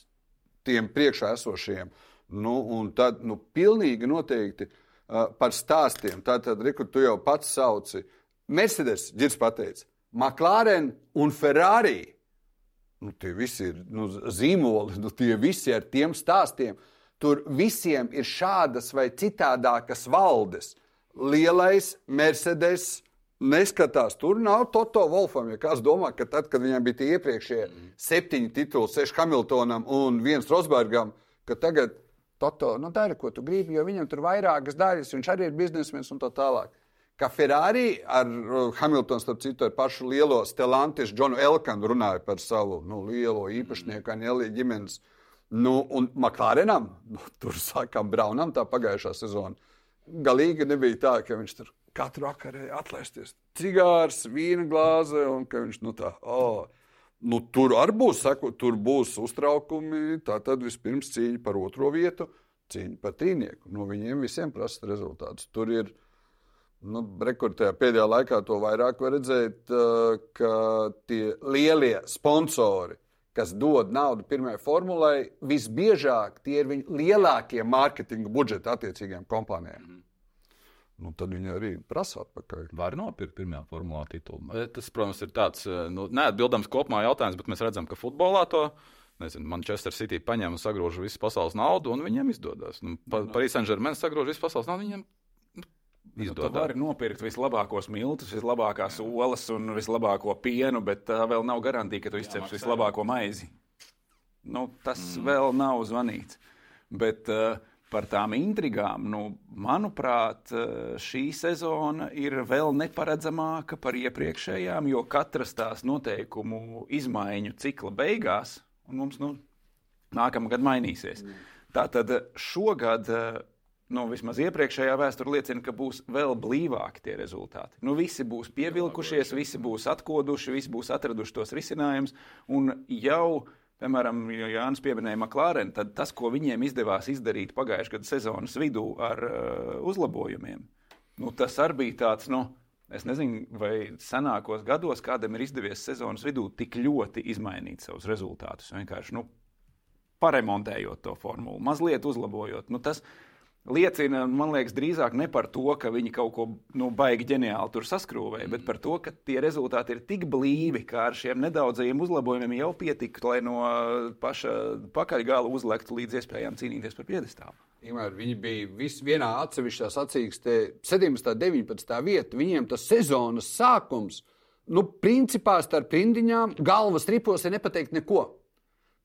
tiem priekšā esošiem? Nu, un tad nu, pilnīgi noteikti uh, par stāstiem. Tātad, Riku, tu jau pats sauci Mercedes, Girds pateica, McLaren un Ferrari nu, tie visi ir nu, zīmoli, nu, tie visi ar tiem stāstiem. Tur visiem ir šādas vai citādākas valdes. Lielais Mercedes neskatās. Tur nav Toto Wolfam. Ja kāds domā, ka tad, kad viņam bija tie iepriekšējie mm. septiņi tituli, seši Hamiltonam un viens Rosbergam, ka tagad Toto nu, dara, ko tu gribi, jo viņam tur vairākas daļas, viņš arī ir biznesmenis un tā tālāk ka Ferrari ar uh, Hamiltonu, starp citu, ar pašu lielo Stellantis, Džonu Elkanu runāja par savu nu, lielo īpašnieku, Anelī ģimenes. Nu, un McLarenam, nu, tur sākām Braunam tā pagājušā sezona. Galīgi nebija tā, ka viņš tur katru vakaru atlaisties. Cigārs, vīna glāze, un ka viņš nu tā, oh, nu, tur arī būs, saku, tur būs uztraukumi. Tā tad vispirms cīņa par otro vietu, cīņa par trīnieku. No nu, viņiem visiem prasa rezultātus. Tur ir Nu, Rekordā pēdējā laikā to vairāk var redzēt, ka tie lielie sponsori, kas dod naudu pirmajai formulai, visbiežāk tie ir viņu lielākie mārketinga budžeti attiecīgajām kompānijām. Mm -hmm. Nu, tad viņi arī prasa atpakaļ. Var nopirkt pirmā formulā titulu. Tas, protams, ir tāds nu, neatbildams kopumā jautājums, bet mēs redzam, ka futbolā to nezinu, Manchester City paņem un sagrož visu pasaules naudu, un viņiem izdodas. Nu, pa, Paris Saint-Germain sagrož visu pasaules naudu, viņiem izdodas. Tu vari nopirkt vislabākos miltus, vislabākās olas un vislabāko pienu, bet tā vēl nav garantija, ka tu izcepsi vislabāko maizi. Nu, tas mm. vēl nav zvanīts. Bet uh, par tām intrigām, nu, manuprāt, uh, šī sezona ir vēl neparedzamāka par iepriekšējām, jo katras tās noteikumu izmaiņu cikla beigās, un mums nu, nākamā gada mainīsies. Mm. Tātad šogad uh, nu, vismaz iepriekšējā vēsture liecina, ka būs vēl blīvāki tie rezultāti. Nu, visi būs pievilkušies, visi būs atkoduši, visi būs atraduši tos risinājumus. Un jau, piemēram, Jānis pieminēja McLaren, tad tas, ko viņiem izdevās izdarīt pagājušā gada sezonas vidū ar uh, uzlabojumiem, nu, tas arī bija tāds. Nu, Es nezinu, vai senākos gados kādam ir izdevies sezonas vidū tik ļoti izmainīt savus rezultātus. Vienkārši nu, paremontējot to formulu, mazliet uzlabojot. Nu, tas, uh, liecina, man liekas, drīzāk ne par to, ka viņi kaut ko nu, baigi ģeniāli tur saskrūvēja, mm. bet par to, ka tie rezultāti ir tik blīvi, ka ar šiem nedaudzajiem uzlabojumiem jau pietika, lai no paša pakaļgala uzlektu līdz iespējām cīnīties par piedestālu. Imēr, viņi bija visi vienā atsevišķā sacīkstē, 17. un 19. vieta. Viņiem tas sezonas sākums, nu, principā starp rindiņām, galvas ripos ir nepateikt neko.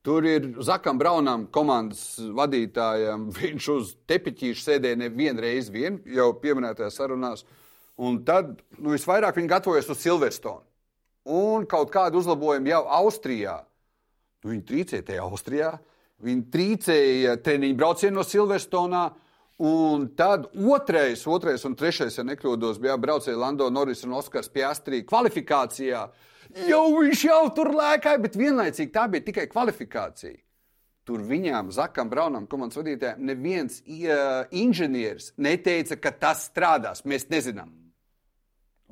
Tur ir Zakam Braunam, komandas vadītājam. [laughs] Viņš uz tepiķīša sēdēja nevienu reizi, vien, jau pieminētajās sarunās. Un tad nu, visvairāk viņi gatavojas uz Silverstone. Un kaut kādu uzlabojumu jau Austrijā. Nu, viņi trīcēja tajā Austrijā. Viņi trīcēja treniņu braucienu no Silverstonā. Un tad otrais, otrais un trešais, ja nekļūdos, bija braucēji Lando Norris un Oskars Piastrī kvalifikācijā. Uh, jau viņš jau tur lēkāja, bet vienlaicīgi tā bija tikai kvalifikācija. Tur viņām, Zakam, Braunam, komandas vadītājiem, neviens uh, inženieris neteica, ka tas strādās. Mēs nezinām.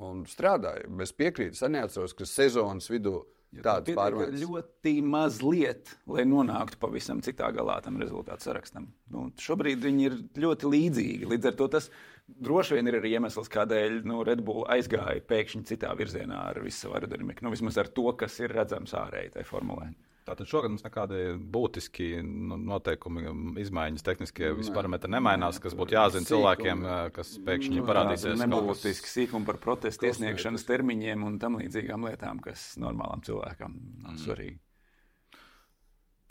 Un strādāja. Es piekrītu, es neatceros, ka sezonas vidū tādas pārmaiņas. Ļoti maz lieta, lai nonāktu pavisam citā galā tam rezultātu sarakstam. Nu, šobrīd viņi ir ļoti līdzīgi. Līdz ar to tas ir droši vien ir arī iemesls, kādēļ nu, Red Bull aizgāja pēkšņi citā virzienā ar visu savu aerodinamiku. Nu, vismaz ar to, kas ir redzams ārēji tajā formulē. Tātad šogad mums nekādi būtiski nu, noteikumi, izmaiņas, tehniskie visi parametri nemainās, kas būtu jāzina cilvēkiem, kas pēkšņi nu, parādīsies. Nebūtiski sīkumi par protestu iesniegšanas termiņiem un tam līdzīgām lietām, kas normālam cilvēkam mm. svarīgi.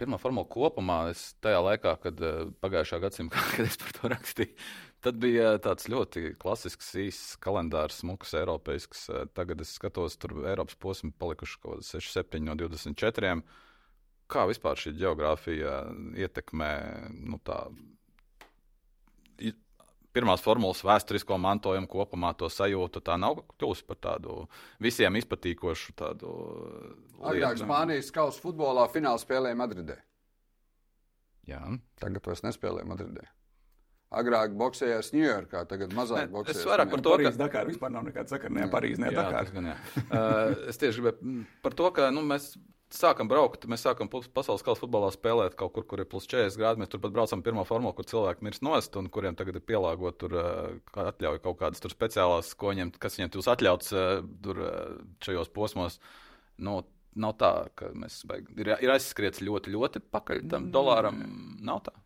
Pirmā formula kopumā, es tajā laikā, kad pagājušā gadsimta, [laughs] kad es par to rakstīju, Tad bija tāds ļoti klasisks, īsts kalendārs, smuks, eiropeisks. Tagad es skatos, tur Eiropas posmi palikuši kaut kādi 6, 7 no 24. Kā vispār šī geogrāfija ietekmē nu, tā, pirmās formulas vēsturisko mantojumu kopumā, to sajūtu? Tā nav kļuvusi par tādu visiem izpatīkošu tādu. Agrāk Spānijas kausa futbolā fināla spēlēja Madridē. Jā. Tagad vairs nespēlē Madridē. Agrāk boxējās Ņujorkā, tagad mazāk boxējās. Es vairāk par to, ka Dakar vispār nav nekāda sakara. Ne, Parīzē, ne Dakar. Gan, uh, es tieši gribēju par to, ka nu, mēs sākam braukt, mēs sākam pasaules kausa futbolā spēlēt kaut kur, kur ir plus 40 grādi. Mēs turpat braucam pirmā formā, kur cilvēki mirst nost un kuriem tagad ir pielāgot tur uh, atļauj kaut kādas tur speciālās, ko viņiem, kas viņiem būs atļauts uh, tur šajos posmos. Nu, nav tā, ka mēs baigi, ir, ir aizskriets ļoti, ļoti pakaļ tam dolāram. Nav tā.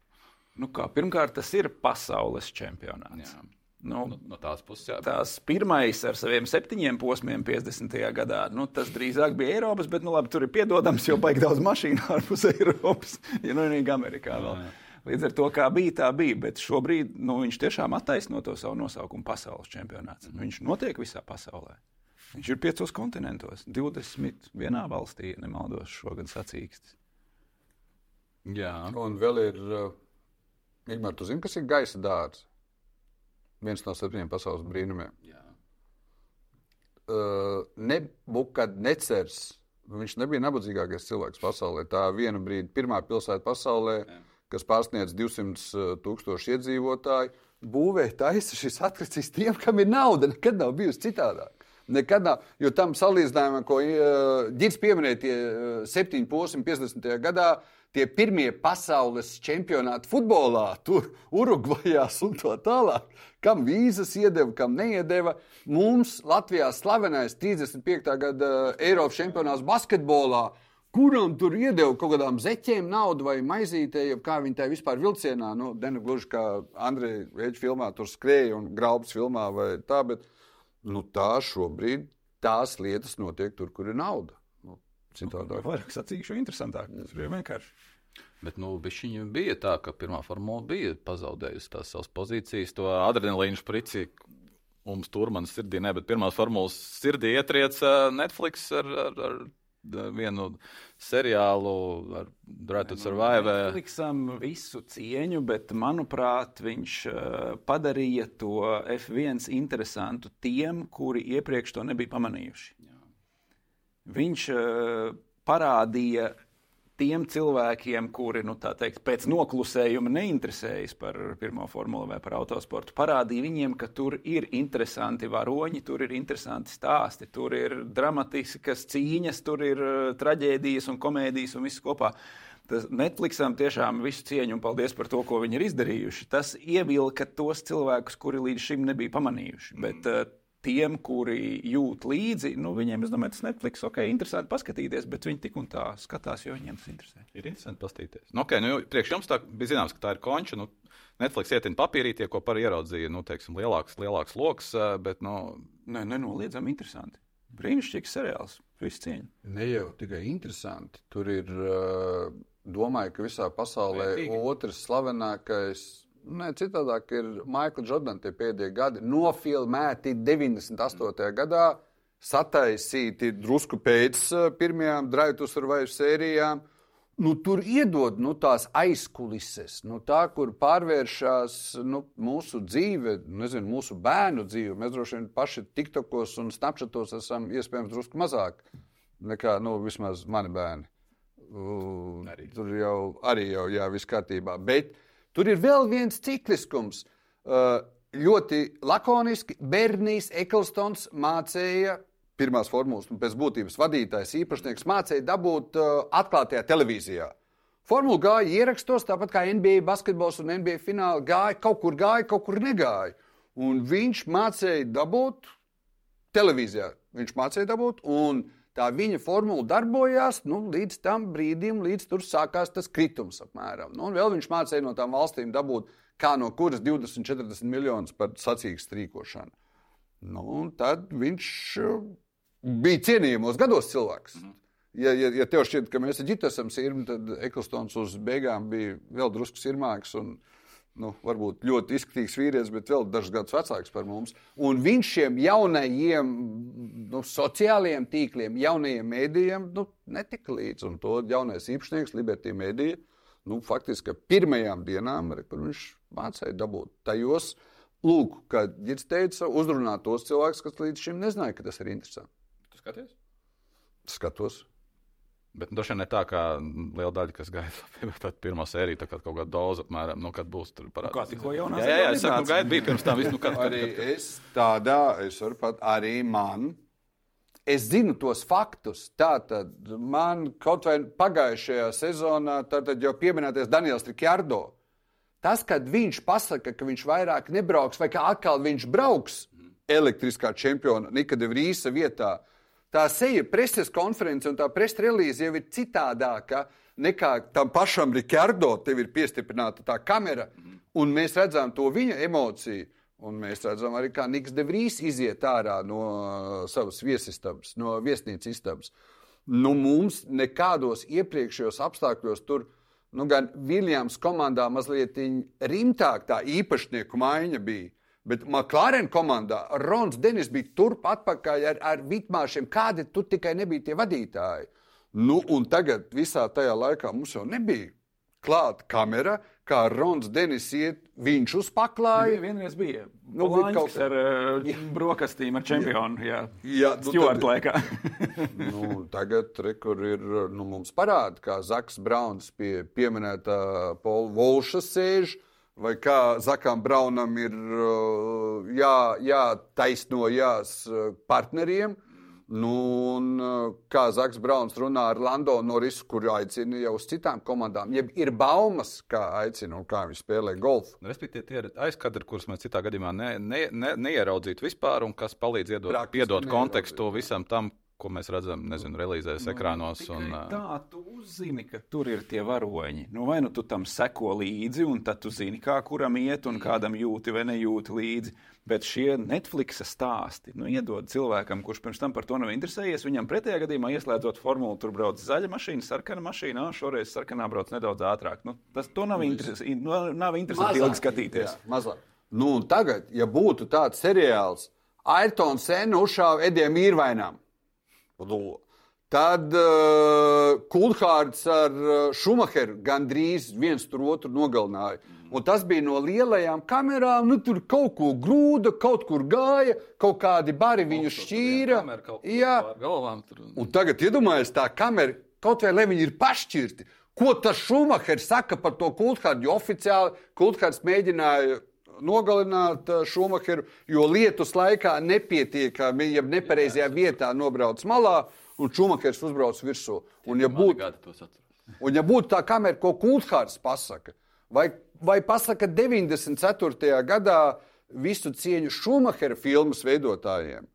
Nu kā, pirmkārt, tas ir pasaules čempionāts. Jā. Nu, no, no tās puses, jā. Tās pirmais ar saviem septiņiem posmiem 50. gadā, nu, tas drīzāk bija Eiropas, bet nu, labi, tur ir piedodams, jo baigi daudz mašīnu [laughs] ārpus Eiropas, ja nu arī Amerikā vēl. Jā, jā. Līdz ar to, kā bija, tā bija. Bet šobrīd nu, viņš tiešām attaisno to savu nosaukumu pasaules čempionāts. Mm. Viņš notiek visā pasaulē. Viņš ir piecos kontinentos, 21 valstī, nemaldos, šogad sacīksts. Jā, un vēl ir. Uh Igmār, tu zini, kas ir gaisa dārsts? Viens no septiņiem pasaules brīnumiem. Jā. Uh, Nebukad necers. Viņš nebija nabadzīgākais cilvēks pasaulē. Tā viena brīdi pirmā pilsēta pasaulē, Jā. kas pārsniedz 200 tūkstošu iedzīvotāju, būvēja taisa šis atkritīs tiem, kam ir nauda. Nekad nav bijusi citādāk. Nekad nav, jo tam salīdzinājumam, ko uh, Gigs pieminēja, tie uh, septiņi posmi 50. gadā, uh, tie pirmie pasaules čempionāti futbolā, tur Urugvajās un tā tālāk. Kam vīzas iedeva, kam neiedeva. Mums Latvijā slavenais 35. gada Eiropas čempionāts basketbolā. Kuram tur iedeva kaut kādām zeķēm naudu vai maizītē, kā viņi tajā vispār vilcienā, nu, ne gluži kā Andrejs Rēķis filmā, tur skrēja un graubs filmā vai tā, bet nu, tā šobrīd tās lietas notiek tur, kur ir nauda citādāk. Nu, vairāk sacīkšu, interesantāk. Tas ir vienkārši. Bet nu, viņa bija tā, ka pirmā formula bija pazaudējusi tās savas pozīcijas, to adrenalīnu sprici. Mums tur manas sirdī ne, bet pirmās formulas sirdī ietrieca Netflix ar, ar, ar vienu seriālu, ar Drive to Survive. Netflixam visu cieņu, bet manuprāt, viņš padarīja to F1 interesantu tiem, kuri iepriekš to nebija pamanījuši. Viņš uh, parādīja tiem cilvēkiem, kuri nu, teikt, pēc noklusējuma neinteresējas par pirmo formulu vai par autosportu, parādīja viņiem, ka tur ir interesanti varoņi, tur ir interesanti stāsti, tur ir dramatiskas cīņas, tur ir uh, traģēdijas un komēdijas un viss kopā. Tas Netflixam tiešām visu cieņu un paldies par to, ko viņi ir izdarījuši. Tas ievilka tos cilvēkus, kuri līdz šim nebija pamanījuši. Bet, uh, tiem, kuri jūt līdzi, nu, viņiem, es domāju, tas Netflix, ok, interesanti paskatīties, bet viņi tik un tā skatās, jo viņiem tas interesē. Ir interesanti paskatīties. Nu, okay, nu, priekš jums tā bija zināms, ka tā ir konča. Nu, Netflix ietina papīrītie, ko par ieraudzīja, nu, teiksim, lielāks, lielāks lokus, bet, nu, Nē, nenoliedzami interesanti. Brīnišķīgs seriāls, viss cieņa. Ne jau tikai interesanti. Tur ir, uh, domāju, ka visā pasaulē Vērtīgi. otrs slavenākais. Nē, citādāk ir Maikls Jordans, tie pēdējie gadi, nofilmēti 98. gadā, sataisīti drusku pēc uh, pirmajām Draitus ar vai sērijām. Nu, tur iedod nu, tās aizkulises, nu, tā, kur pārvēršas nu, mūsu dzīve, nezinu, mūsu bērnu dzīve. Mēs droši vien paši TikTokos un Snapchatos esam iespējams drusku mazāk nekā nu, vismaz mani bērni. Uh, tur jau arī jau, jā, viss kārtībā. Bet tur ir vēl viens cikliskums. Uh, ļoti lakoniski Bernijs Eklstons mācīja pirmās formulas, un pēc būtības vadītājs, īpašnieks mācīja dabūt uh, atklātajā televīzijā. Formula gāja ierakstos, tāpat kā NBA basketbols un NBA fināli gāja, kaut kur gāja, kaut kur negāja. Un viņš mācīja dabūt televīzijā. Viņš mācīja dabūt, un tā viņa formula darbojās nu, līdz tam brīdim, līdz tur sākās tas kritums apmēram. Nu, un vēl viņš mācīja no tām valstīm dabūt, kā no kuras 20, 40 miljonus par sacīgu strīkošanu. Nu, tad viņš uh, bija cienījamos gados cilvēks. Ja, ja, ja tev šķiet, ka mēs ar ģitu esam sirmi, tad Eklstons uz beigām bija vēl drusku sirmāks. Un, nu, varbūt ļoti izskatīgs vīrietis, bet vēl dažus gadus vecāks par mums. Un viņš šiem jaunajiem nu, sociālajiem tīkliem, jaunajiem mēdījiem nu, netika līdzi. Un to jaunais īpašnieks, Liberty Mēdija, nu, faktiski pirmajām dienām viņš mācīja dabūt tajos. Lūk, kad Girts teica, uzrunāt tos cilvēkus, kas līdz šim nezināja, ka tas ir interesanti. tu skaties? Skatos. Bet nu, droši vien ne tā, kā liela daļa, kas gaida [laughs] tādu pirmo sēriju, tā kā kaut kāda doza, apmēram, nu, kad būs tur parādīts. Kā tikko jaunā Jā, jā, jā, es saku, nu, gaida bija pirms tam, visu, nu, kad, Arī es tādā, es varu pat arī man. Es zinu tos faktus. Tātad man kaut vai pagājušajā sezonā tātad jau pieminētais Daniels Rikārdo. Tas, kad viņš pasaka, ka viņš vairāk nebrauks, vai ka atkal viņš brauks elektriskā čempiona Nika de Vrīsa vietā, tā seja preses konference un tā preses relīze jau ir citādāka nekā tam pašam Rikārdo. Tev ir piestiprināta tā kamera, un mēs redzam to viņa emociju. Un mēs redzam arī, kā Niks de Vrīs iziet ārā no uh, savas viesistabas, no viesnīcas istabas. Nu, mums nekādos iepriekšējos apstākļos tur, nu, gan Viljams komandā mazliet rimtāk tā īpašnieku maiņa bija. Bet McLaren komandā Rons Denis bija turp atpakaļ ar, ar vitmāšiem, kādi tur tikai nebija tie vadītāji. Nu, un tagad visā tajā laikā mums jau nebija klāta kamera, kā Rons Denis iet, viņš uzpaklāja. Vienreiz bija Nu, nu, kaut kaut ar uh, brokastīm, ar čempionu. Jā, Jā, nu, Stjorta tad- laikā. [laughs] nu, tagad re, kur ir nu, mums parāda, kā Zaks Brauns pie pieminētā Paula Volša sēž, vai kā Zakam Braunam ir uh, jā, jātaisnojās uh, partneriem. Nu, un uh, kā Zaks Brauns runā ar Lando Norisu, kur aicina jau uz citām komandām, jeb ir baumas, kā aicina un kā viņi spēlē golfu. Respektīvi, tie ir aizkadri, kurus mēs citā gadījumā ne, ne, ne, neieraudzītu vispār, un kas palīdz iedot, piedot kontekstu visam tam, ko mēs redzam, nezinu, relīzēs, ekrānos. Tikai Un, tā, tu uzzini, ka tur ir tie varoņi. Nu, vai nu tu tam seko līdzi, un tad tu zini, kā kuram iet, un kādam jūti vai nejūti līdzi. Bet šie Netflix stāsti nu, iedod cilvēkam, kurš pirms tam par to nav interesējies, viņam pretējā gadījumā ieslēdzot formulu, tur brauc zaļa mašīna, sarkana mašīna, ā, šoreiz sarkanā brauc nedaudz ātrāk. Nu, tas to nav, interes, nu, nav interesanti ilgi skatīties. Jā, mazāk. Nu, un tagad, ja būtu tāds seriāls, Ayrtons Sēna uzšāva Edijam Īrvainām, tad uh, Kulhārds ar uh, Šumacheru gandrīz viens tur otru nogalināja. Un tas bija no lielajām kamerām, nu tur kaut ko grūda, kaut kur gāja, kaut kādi bari viņu šķīra. Jā, galvām. Tur, Un tagad iedomājieties, tā kamera, kaut vai lai viņi ir pašķirti. Ko tas Šumahers saka par to kultūru? Jo oficiāli kultūrs mēģināja nogalināt uh, Šumacheru, jo lietus laikā nepietiekami, ja nepareizajā vietā nobrauc malā, un Šumahers uzbrauc virsū. Un, ja būtu. Un ja būtu tā kamera, ko Kulthārs pasaka, vai, vai pasaka 94. gadā visu cieņu Šumahera filmas veidotājiem,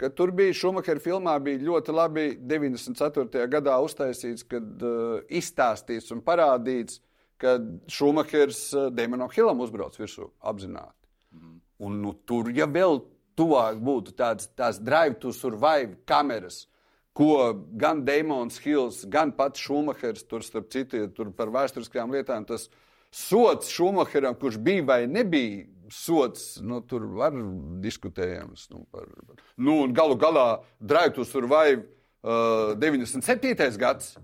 kad tur bija Šumahera filmā bija ļoti labi 94. gadā uztaisīts, kad uh, izstāstīts un parādīts, kad Šumahers uh, Demonam Hilam uzbrauc virsū apzināti. Un nu, tur, ja vēl tuvāk būtu tāds, tās drive to survive kameras, ko gan Damons Hills, gan pats Šumahers, tur starp citu, ja tur par vēsturiskajām lietām, tas sots Šumaheram, kurš bija vai nebija sots, nu, tur var diskutējams. Nu, par, par. Nu, un galu galā drive to survive uh, 97. gads.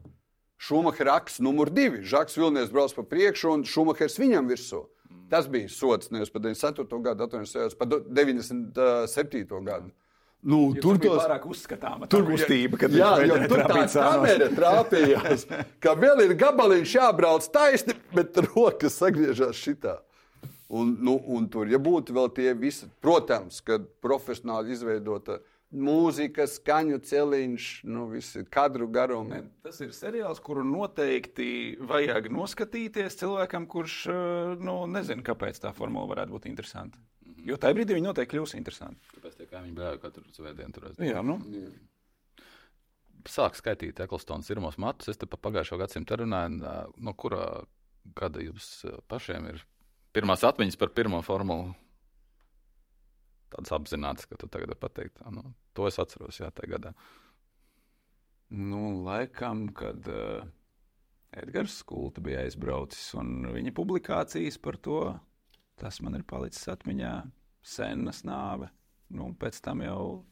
Šumahera aks numur divi. Žaks Vilnieks brauc pa priekšu un Šumahers viņam virsū. Tas bija sots nevis par 94. gadu, 87. par 97. gadu. Nu, Jo tur tur bija tos pārāk uzskatāma tā kustība, kad jā, mēģināja tur tā kamera trāpījās, ka vēl ir gabaliņš jābrauc taisni, bet rokas sagriežās šitā. Un, nu, un tur, ja būtu vēl tie visi, protams, kad profesionāli izveidota mūzika, skaņu celiņš, nu, visi kadru garumi. Ne, Tas ir seriāls, kuru noteikti vajag noskatīties cilvēkam, kurš eh, nu, nezina, kāpēc tā formula varētu būt interesanta. Jo tajā brīdī viņi noteikti kļūs interesanti. Kāpēc tie kaimiņi brāļi katru svētdienu tur aizbrauc? Jā, nu, Sāk skaitīt Eklstonas pirmos matus. Es te pa pagājušo gadsimtu runāju, no kura gada jums pašiem ir pirmās atmiņas par pirmo formulu. Tāds apzināts, ka tu tagad vari pateikt, "Ā, nu, to es atceros, jā, tajā gadā. nu, laikam, kad uh, Edgars Skulta bija aizbraucis un viņa publikācijas par to, tas man ir palicis atmiņā. Senas nāve. Nu, pēc tam jau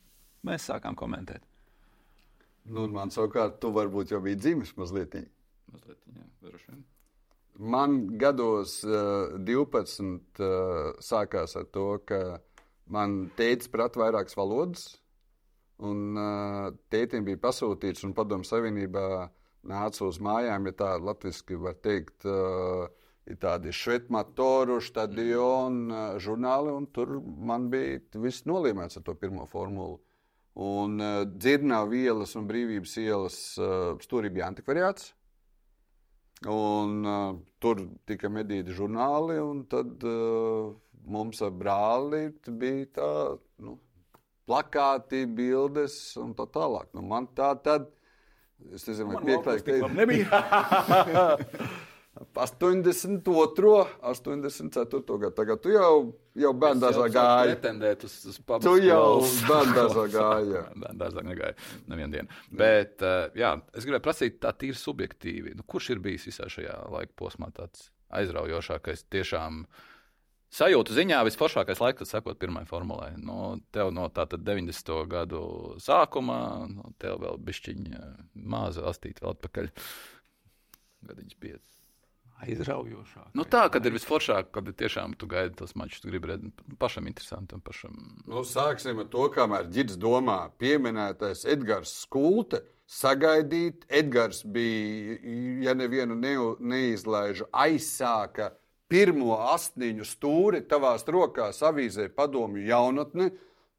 mēs sākām komentēt. Nu, man savukārt, tu varbūt jau biji dzimis mazliet. Mazliet, jā, droši vien. Man gados uh, 12 uh, sākās ar to, ka man tēvs prata vairākas valodas, un uh, tētim bija pasūtīts, un padomu savienībā nāca uz mājām, ja tā latviešu var teikt, uh, ir tādi švetmatoru, stadionu uh, žurnāli, un tur man bija viss nolīmēts ar to pirmo formulu. Un uh, Dzirnava ielas un Brīvības ielas uh, stūrī bija antikvariāts. Un, uh, tur tika medīti žurnāli, un tad uh, mums ar brāli bija tā, nu, plakāti, bildes un tā tālāk. Nu, man tā tad, es nezinu, vai pieklājīgi teikt, nebija. [laughs] 82, 84 gadu. Tagad tu jau, jau bērndārzā gāji. Pretendēt uz, uz Tu jau bērndārzā gāji. [laughs] Bērnās negāja nevienu dienu. Bet, uh, jā, es gribēju prasīt tā tīri subjektīvi. Nu, kurš ir bijis visā šajā laika posmā tāds aizraujošākais, tiešām sajūtu ziņā visforšākais laiks, kad sekot pirmai formulai? Nu, tev no tātad 90. gadu sākumā, nu, tev vēl bišķiņa māza astīt vēl atpakaļ. Gadiņš pieci. Aizraujošāk. Nu, tā, kad ir visforšāk, kad ir tiešām tu gaidi tos mačus, tu gribi redzēt, pašam interesantam, pašam. Nu, sāksim ar to, kamēr ģids domā, pieminētais Edgars Skulte. Sagaidīt, Edgars bija, ja nevienu neu- neizlaižu, aizsāka pirmo astniņu stūri tavās rokās avīzē padomju jaunatne.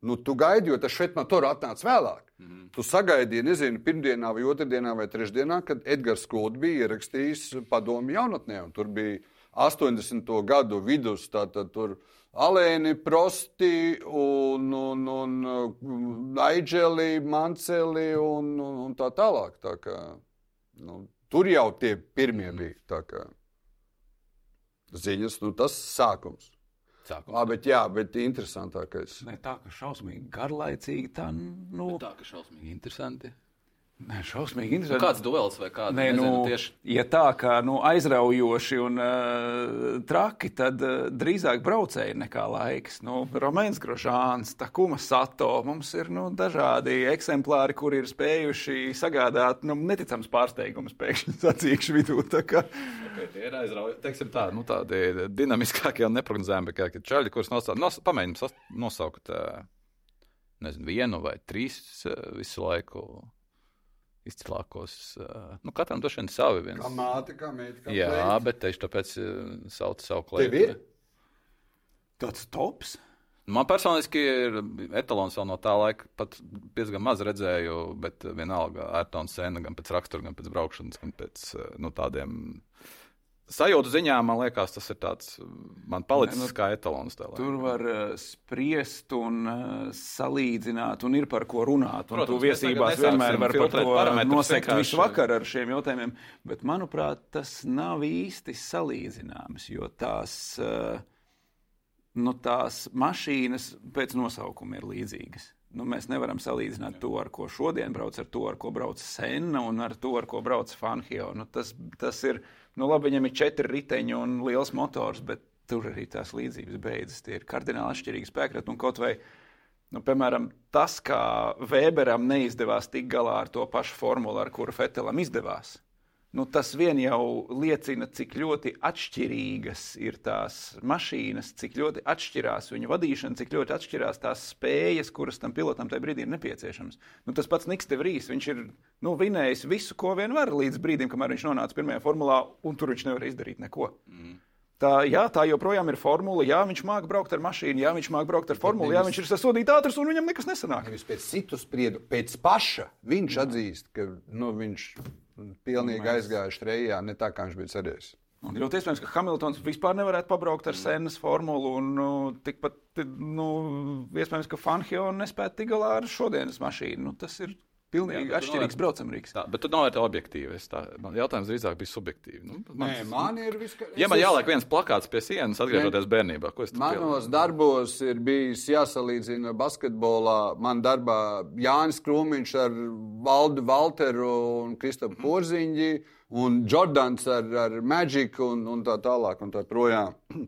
Nu, tu gaidi, jo tas šeit man tur atnāca vēlāk. Mm -hmm. Tu sagaidīji, nezinu, pirmdienā, vai otrdienā, vai trešdienā, kad Edgars Skots bija ierakstījis padomju jaunatnē. un Tur bija 80. gadu vidus, tātad tur Alēni, Prosti un, un, un Naidželi, Manceli un, un, un tā tālāk. Tā kā, nu, tur jau tie pirmie bija. Ziņas, nu, tas sākums. Sākumā. Labi, bet jā, bet interesantākais. Ne tā, ka šausmīgi garlaicīgi, tā nu, Tā ka šausmīgi interesanti. Ne, šausmīgi Nu, interesanti. kāds duels vai kāda Nē, nu, tieši ja tā kā nu, aizraujoši un uh, traki, tad uh, drīzāk braucēji nekā laiks. Nu, Romains Grožāns, Takuma Sato, mums ir nu, dažādi eksemplāri, kuri ir spējuši sagādāt nu, neticams pārsteigums pēkšņi [laughs] sacīkšu vidū. tā kā- Okay, tie ir aizraujoši. Teiksim tā, nu, tādi dinamiskākie un neparedzējami čaļi, kurus nosaukt. Nos, pamēģinām sas- nosaukt ā, nezinu, vienu vai trīs ā, visu laiku izcilākos. Nu, katram droši vien savi viens. Kā māte, kā meita. kā Jā, kleita. bet tieši tāpēc sauc savu Tev klēpī. ir? Tāds tops. Man personīgi ir etalons vēl no tā laika, pat diezgan maz redzēju, bet vienalga Airtons Sena gan pēc rakstura, gan pēc braukšanas, gan pēc nu, tādiem sajūtu ziņā, man liekas, tas ir tāds, man palicis ne, nu, kā etalons. Tur var uh, spriest un uh, salīdzināt, un ir par ko runāt. Protams, tu viesībās vienmēr var par to nosekt visu vakaru ar šiem jautājumiem, bet manuprāt, tas nav īsti salīdzināms, jo tās. Uh, nu, tās mašīnas pēc nosaukuma ir līdzīgas. Nu, mēs nevaram salīdzināt to, ar ko šodien brauc, ar to, ar ko brauc Senna un ar to, ar ko brauc Fanhio. Nu, tas, tas ir, nu, labi, viņam ir četri riteņi un liels motors, bet tur arī tās līdzības beidzas. Tie ir kardināli atšķirīgi spēkrati un kaut vai. Nu, piemēram, tas, kā Weberam neizdevās tikt galā ar to pašu formulu, ar kuru Fetelam izdevās, nu, tas vien jau liecina, cik ļoti atšķirīgas ir tās mašīnas, cik ļoti atšķirās viņu vadīšana, cik ļoti atšķirās tās spējas, kuras tam pilotam tajā brīdī ir nepieciešamas. Nu, tas pats Niks Tevrīs, viņš ir nu, vinējis visu, ko vien var līdz brīdim, kamēr viņš nonāca pirmajā formulā, un tur viņš nevar izdarīt neko. Mm. Tā, jā, tā joprojām ir formula. Jā, viņš māca braukt ar mašīnu, jā, viņš māca braukt ar formulu, jā, viņš ir sasodīts ātrs un viņam nekas nesanāk. Nevis pēc citu spriedu, pēc paša viņš atzīst, ka nu, viņš pilnīgi aizgājuši trejā, ne tā kā viņš bija cerējis. Un ļoti iespējams, ka Hamiltons vispār nevarētu pabraukt ar senas formulu, un nu, tikpat nu, iespējams, ka Fanhio nespētu tikt galā ar šodienas mašīnu. Nu, tas ir Pilnīgi atšķirīgs braucamrīks. Tā, bet tu novērtē objektīvi. Tā, man jautājums drīzāk bija subjektīvi. Nu, man, Nē, man ir viska... Ja man jāliek viens plakāts pie sienas, atgriežoties ne, bērnībā, ko es Manos pielieku? darbos ir bijis jāsalīdzina basketbolā. Man darbā Jānis Krūmiņš ar Valdu Valteru un Kristapu mm. Porziņģi un Jordans ar, ar Magic un, un tā tālāk un tā projām. [clears throat]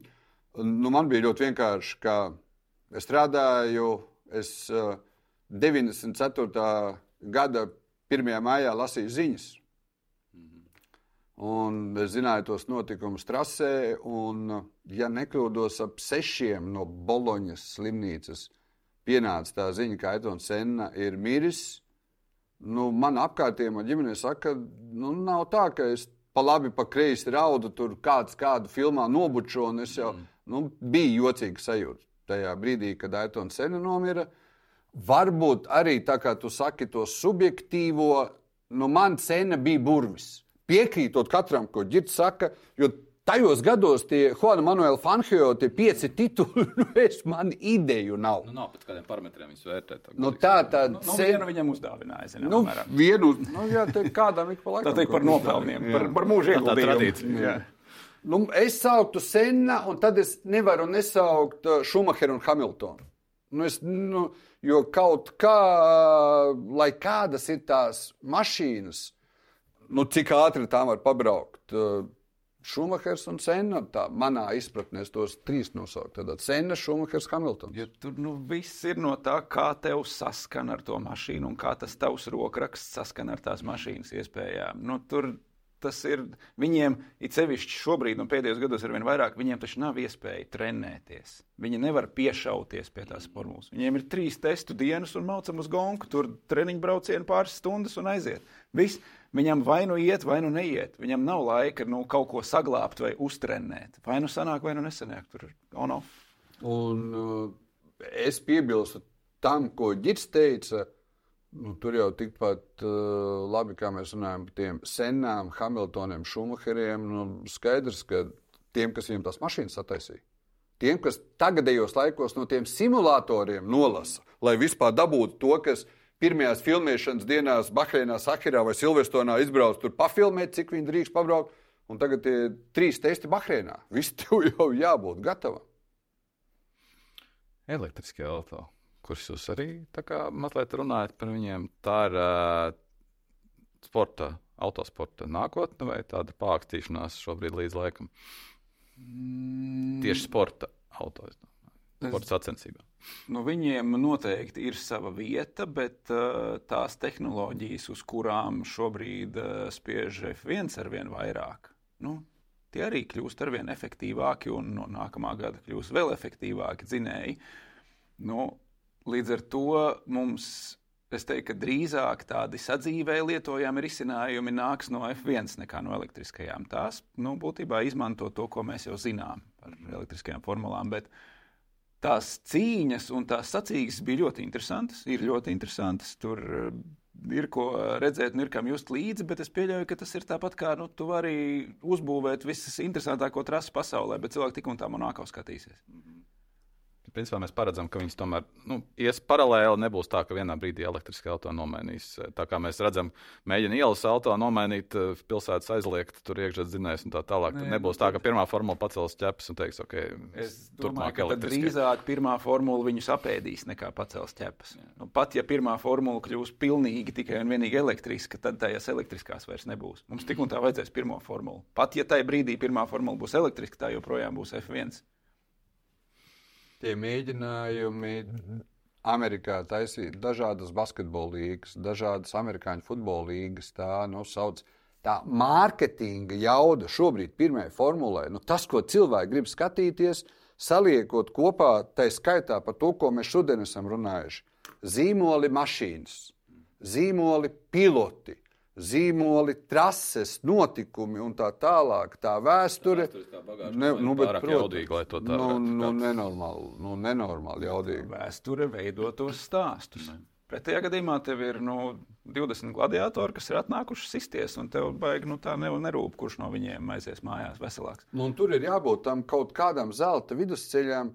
nu, man bija ļoti vienkārši, ka es strādāju, es uh, 94 gada 1. maijā lasīju ziņas. Un es zināju tos notikumus trasē, un, ja nekļūdos, ap sešiem no Boloņas slimnīcas pienāca tā ziņa, ka Aitons Senna ir miris. Nu, man apkārtējā ģimene saka, ka nu, nav tā, ka es pa labi, pa kreisi raudu, tur kāds kādu filmā nobučo, un es jau mm. nu, biju jocīga sajūta tajā brīdī, kad Aitons Senna nomira. Uh, varbūt arī tā kā tu saki to subjektīvo, nu man cena bija burvis. Piekrītot katram, ko ģirds saka, jo tajos gados tie Juana Manuela Fanheo, tie pieci tituli, [laughs] nu es man ideju nav. Nu, nav pat kādiem parametriem viņus vērtēt. Nu, tā tad nu, nu, vienu viņam uzdāvināja. Zinām, nu, mēram. vienu, nu, jā, te kādam ik pa laikam. Tā teikt par nopelniem, par, par mūžu ieguldījumu. Nu, es sauktu Senna, un tad es nevaru nesaukt Šumacheru uh, un Hamiltonu. Nu, es, nu, Jo kaut kā, lai kādas ir tās mašīnas, nu, cik ātri tām var pabraukt. Šumahers un Senna, tā manā izpratnē, tos trīs nosaukt. Tad Senna, Šumahers, Hamiltons. Jo tur nu, viss ir no tā, kā tev saskan ar to mašīnu un kā tas tavs rokraksts saskan ar tās mašīnas iespējām. Nu, tur tas ir viņiem, it sevišķi šobrīd, un pēdējos gados ar vien vairāk, viņiem taču nav iespēja trenēties. Viņi nevar piešauties pie tās formulas. Viņiem ir trīs testu dienas un maucam uz gonku, tur treniņu braucienu pāris stundas un aiziet. Viss. Viņam vai nu iet, vai nu neiet. Viņam nav laika nu, kaut ko saglabāt vai uztrenēt. Vai nu sanāk, vai nu nesanāk. Tur ir on-off. Un uh, es piebilstu tam, ko Girts teica. Uh, Nu, tur jau tikpat uh, labi, kā mēs runājam par tiem senām Hamiltoniem, Šumacheriem. Nu, skaidrs, ka tiem, kas viņiem tās mašīnas sataisīja, tiem, kas tagadējos laikos no tiem simulatoriem nolasa, lai vispār dabūtu to, kas pirmajās filmēšanas dienās Bahreinā, Sahirā vai Silvestronā izbrauc, tur pafilmēt, cik viņi drīkst pabraukt. Un tagad ir trīs testi Bahreinā. Viss tev jau jābūt gatavam. Elektriskie auto kurus jūs arī kā, mazliet runājat par viņiem. Tā ir uh, sporta, autosporta nākotne vai tāda pārakstīšanās šobrīd līdz laikam? Mm. Tieši sporta autos. Sporta sacensībā. Nu, viņiem noteikti ir sava vieta, bet uh, tās tehnoloģijas, uz kurām šobrīd uh, spiež F1 ar vien vairāk, nu, tie arī kļūst ar vien efektīvāki un no nākamā gada kļūs vēl efektīvāki dzinēji. Nu, Līdz ar to mums, es teiktu, drīzāk tādi sadzīvē lietojami risinājumi nāks no F1 nekā no elektriskajām. Tās nu, būtībā izmanto to, ko mēs jau zinām par elektriskajām formulām. Bet tās cīņas un tās sacīgas bija ļoti interesantas. Ir ļoti interesantas. Tur eh, ir ko redzēt, un ir kam just līdzi, bet es pieļauju, ka tas ir tāpat kā nu, tu vari uzbūvēt visas interesantāko trasi pasaulē, bet cilvēki tik un tā monēkā skatīsies. Mm -hmm principā mēs paredzam, ka viņas tomēr nu, ies paralēli. Nebūs tā, ka vienā brīdī elektriski auto nomainīs. Tā kā mēs redzam, mēģina ielas auto nomainīt, eh, pilsētas aizliegt, tur iekšā dzinējs un tā tālāk. Nē, nebūs tā, ka pirmā formula pacels ķepas un teiks, ok, domāju, ka drīzāk pirmā formula viņus apēdīs nekā pacels ķepas. Nu, pat ja pirmā formula kļūs pilnīgi tikai un vienīgi elektriska, tad tajās elektriskās vairs nebūs. Mums tik un tā vajadzēs pirmo formulu. Pat ja tajā brīdī pirmā formula būs elektriska, tā joprojām būs F1 tie mēģinājumi Amerikā taisīt dažādas basketbola līnijas, dažādas amerikāņu futbola līnijas, tā nosauc. Tā mārketinga jauda šobrīd pirmajai formulē, nu, tas, ko cilvēki grib skatīties, saliekot kopā, tā skaitā par to, ko mēs šodien esam runājuši. Zīmoli mašīnas, zīmoli piloti, zīmoli, trases, notikumi un tā tālāk. Tā vēsture ir ne, nu, jaudīga, lai to tā nu, nu, nenormāli, nu, nenormāli jaudīga. Vēsture veido tos stāstus. Ne. Pretējā gadījumā tev ir nu, 20 gladiatori, kas ir atnākuši sisties, un tev baigi nu, tā nerūp, kurš no viņiem aizies mājās veselāks. Nu, tur ir jābūt tam kaut kādam zelta vidusceļam,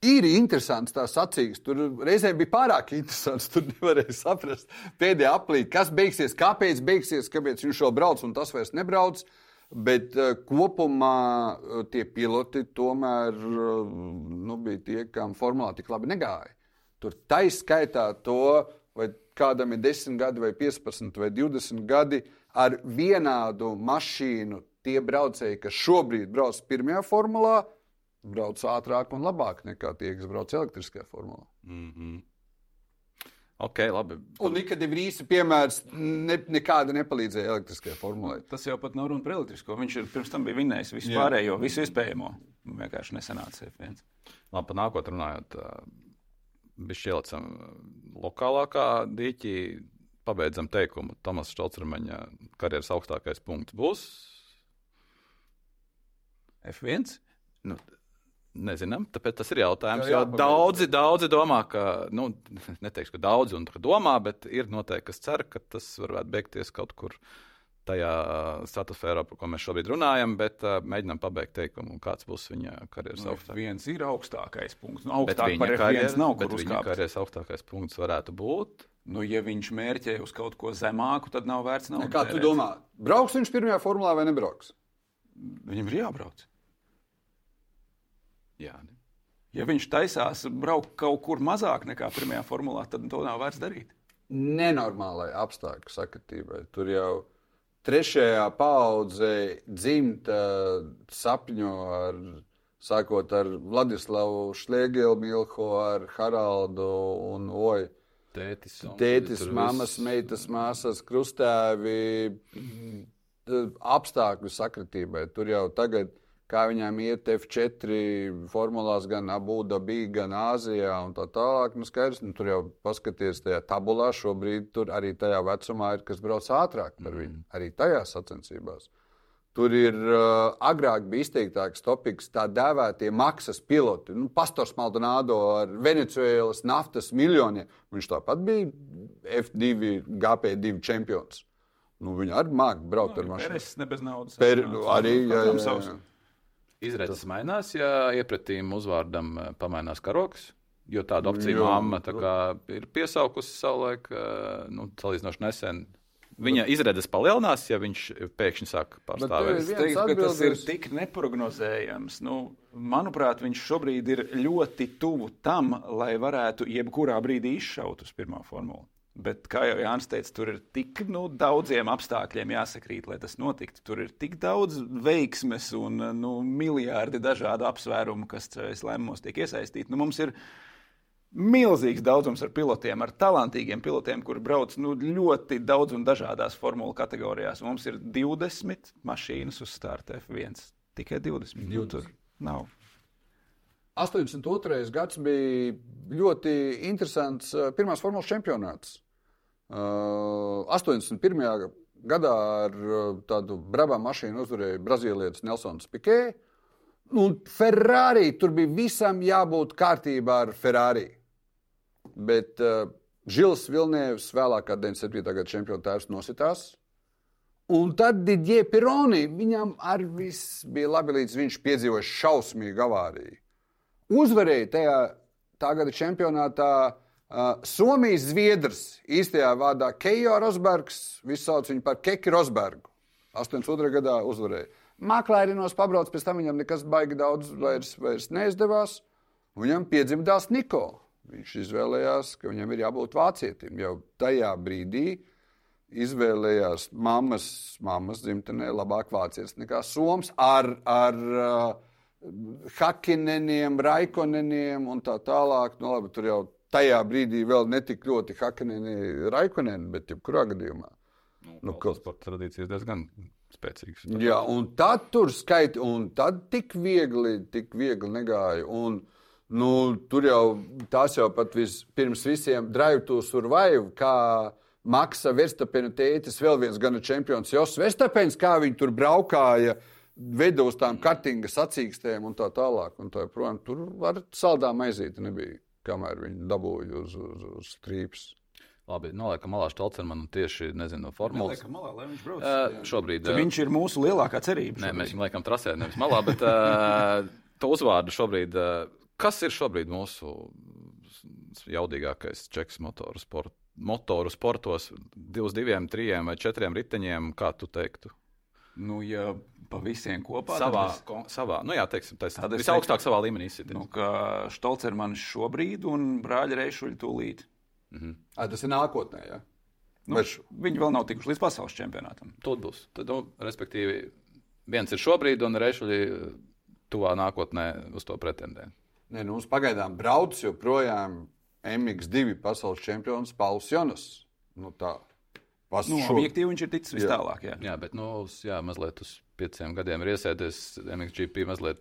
Ir interesants tās acīs. Tur reizēm bija pārāk interesants. Tur nevarēja saprast pēdējā aplī, kas beigsies, kāpēc beigsies, kāpēc viņš jau brauc un tas vairs nebrauc. Bet uh, kopumā uh, tie piloti tomēr uh, nu, bija tie, kam formulā tik labi negāja. Tur taisa to, vai kādam ir 10 gadi, vai 15 vai 20 gadi ar vienādu mašīnu. Tie braucēji, kas šobrīd brauc pirmajā formulā, brauc ātrāk un labāk nekā tie, kas brauc elektriskajā formulā. Mm -hmm. Ok, labi. Un Nikada ir īsi piemērs. Ne, nekāda nepalīdzēja elektriskajai formulai. Tas jau pat nav runa par elektrisko. Viņš ir pirms tam bija vinnējis visu pārējo, visu iespējamo. Vienkārši nesanāca F1. Labi, par nākotnē runājot, bija šķielicam lokālākā dīķī. Pabeidzam teikumu. Tomas Šalcermeņa karjeras augstākais punkts būs F1. Nu, Nezinām, tāpēc tas ir jautājums. Jā, jo daudzi, daudzi domā, ka, nu, neteikšu, ka daudzi un domā, bet ir noteikti, kas cer, ka tas varētu beigties kaut kur tajā stratosfērā, par ko mēs šobrīd runājam, bet uh, mēģinām pabeigt teikumu, kāds būs viņa karjeras nu, augstākais. Viens ir augstākais punkts. Nu, augstāk viņa karjeras nav, uzkāpt. Viņa karjeras augstākais punkts varētu būt. Nu, ja viņš mērķē uz kaut ko zemāku, tad nav vērts naudu. Kā tu domā, brauks viņš pirmajā formulā vai nebrauks? Viņam ir jābrauc. Jā. Ja viņš taisās braukt kaut kur mazāk nekā pirmajā formulā, tad to nav vērts darīt. Nenormālai apstākļu sakatībai. Tur jau trešajā paudzē dzimta sapņo ar, sākot ar Vladislavu Šliegelu, Milho, ar Haraldu un Oju. Tētis, Tētis mammas, meitas, māsas, krustēvi, apstākļu sakritībai. Tur jau tagad kā viņām iet F4 formulās gan Abudabī, gan Āzijā un tā tālāk. Nu, skaidrs, nu, tur jau paskaties tajā tabulā, šobrīd tur arī tajā vecumā ir, kas brauc ātrāk par viņu, mm. arī tajās sacensībās. Tur ir uh, agrāk bija izteiktāks topiks, tā dēvētie maksas piloti. Nu, Pastors Maldonado ar Venecuēlas naftas miljoniem. Viņš tāpat bija F2, GP2 čempions. Nu, viņi arī māca braukt no, ar mašīnu. Tas ne bez naudas. Per, arī, jā, jā, jā. Izredzes mainās, ja iepratīm uzvārdam eh, pamainās karoks. Jo tāda opcija Jā, mamma tā kā, ir piesaukusi savulaik, eh, nu, salīdzinoši nesen. Viņa izredzes palielinās, ja viņš pēkšņi sāk pārstāvēt. Es teiktu, ka tas ir tik neparedzējams. Nu, manuprāt, viņš šobrīd ir ļoti tuvu tam, lai varētu jebkurā brīdī izšaut uz pirmā formulu. Bet, kā jau Jānis teica, tur ir tik nu, daudziem apstākļiem jāsakrīt, lai tas notiktu. Tur ir tik daudz veiksmes un nu, miljardi dažādu apsvērumu, kas šajos lēmumos tiek iesaistīti. Nu, mums ir milzīgs daudzums ar pilotiem, ar talantīgiem pilotiem, kuri brauc nu, ļoti daudz un dažādās formulu kategorijās. Mums ir 20 mašīnas uz starta F1. Tikai 20. 20. Nu, tur nav. 82. gads bija ļoti interesants pirmās formulas čempionāts. 81. Uh, gadā ar tādu brābā mašīnu uzvarēja brazīlietis Nelsons Pikē. Un Ferrari tur bija visam jābūt kārtībā ar Ferrari. Bet uh, Žils Vilnievs, vēlākā 97. gada čempionu tēvs, nositās. Un tad Digē Pironi, viņam arī viss bija labi, līdz viņš piedzīvoja šausmīgu avāriju. Uzvarēja tajā tā gada čempionātā uh, Somijas zviedrs īstajā vārdā Keijo Rosbergs, visi sauc viņu par Keki Rosbergu. 82. gadā uzvarēja. Maklērinos pabrauc, pēc tam viņam nekas baigi daudz vairs, vairs neizdevās. Viņam piedzimtās Niko. Viņš izvēlējās, ka viņam ir jābūt vācietim. Jau tajā brīdī izvēlējās mammas, mammas dzimtenē labāk vācietis nekā soms ar, ar uh, hakineniem, raikoneniem un tā tālāk. Nu, labi, tur jau tajā brīdī vēl netik ļoti hakineni, raikoneni, bet jebkurā gadījumā. Nu, kaut sporta tradīcijas diezgan spēcīgas. Jā, un tad tur skaita, un tad tik viegli, tik viegli negāja. Un, nu, tur jau tas jau pat vis, pirms visiem drive to survive, kā Maksa Verstapena tētis, vēl viens gana čempions Jos Verstapens, kā viņi tur braukāja, veda uz tām kartingas sacīkstēm un tā tālāk. Un tā, projām, tur ar saldā maizīti nebija, kamēr viņi dabūja uz, uz, uz strīpas. Labi, noliekam malā Stolcermanu tieši, nezinu, no formulas. Neliekam malā, lai viņš brauc. Uh, šobrīd. Tad viņš ir mūsu lielākā cerība. Nē, šobrīd. mēs viņu liekam trasē, nevis malā, bet uh, to uzvārdu šobrīd. Uh, kas ir šobrīd mūsu jaudīgākais čeks motoru, sport, motoru sportos? Divus, diviem, trijiem vai četriem riteņiem, kā tu teiktu? Nu, ja pa visiem kopā. Savā, es- kon, savā nu jā, teiksim, tas ir visaugstāk savā līmenī. Nu, ka Stolcermanis šobrīd un brāļa Reišuļa tūlīt. À, tas ir nākotnē. Ja? Nu, Bet š- viņi vēl nav tikuši līdz pasaules čempionātam. Tur būs. Tad, nu, respektīvi, viens ir šobrīd, un rešuļi tuvā nākotnē uz to pretendē. Nē, nu, mums pagaidām brauc joprojām MX2 pasaules čempions Pauls Jonas. Nu, tā. Pas, Nu, šo- objektīvi viņš ir ticis vis Jā. tālāk. Jā. Jā, bet nu, jā, mazliet uz pieciem gadiem ir iesēdies MXGP mazliet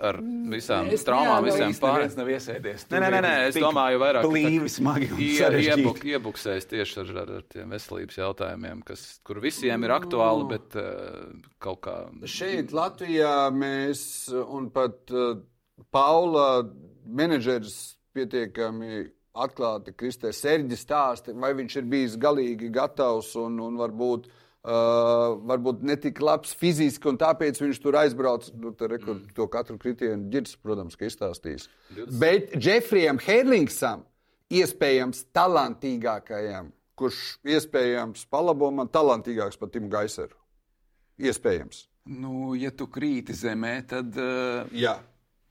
ar visām Es traumām, visiem Neviens pārējiem. nav iesēdies. Nē, nē, nē, nē, es domāju, vairāk Blīvi, smagi. sarežģīti. iebuk, iebuksēs tieši ar, ar, ar tiem veselības jautājumiem, kas, kur visiem ir aktuāli, bet uh, kaut kā. Šeit Latvijā mēs un pat uh, Paula menedžers pietiekami atklāti Kristē Serģis stāsta, vai viņš ir bijis galīgi gatavs un, un varbūt, uh, varbūt netik labs fiziski, un tāpēc viņš tur aizbrauc. Nu, te rekur, mm. To katru kritienu ģirds, protams, ka izstāstīs. Bet Džefrijam Herlingsam, iespējams talantīgākajam, kurš iespējams palabo man talantīgāks par Timu Gaiseru. Iespējams. Nu, ja tu krīti zemē, tad uh, Jā.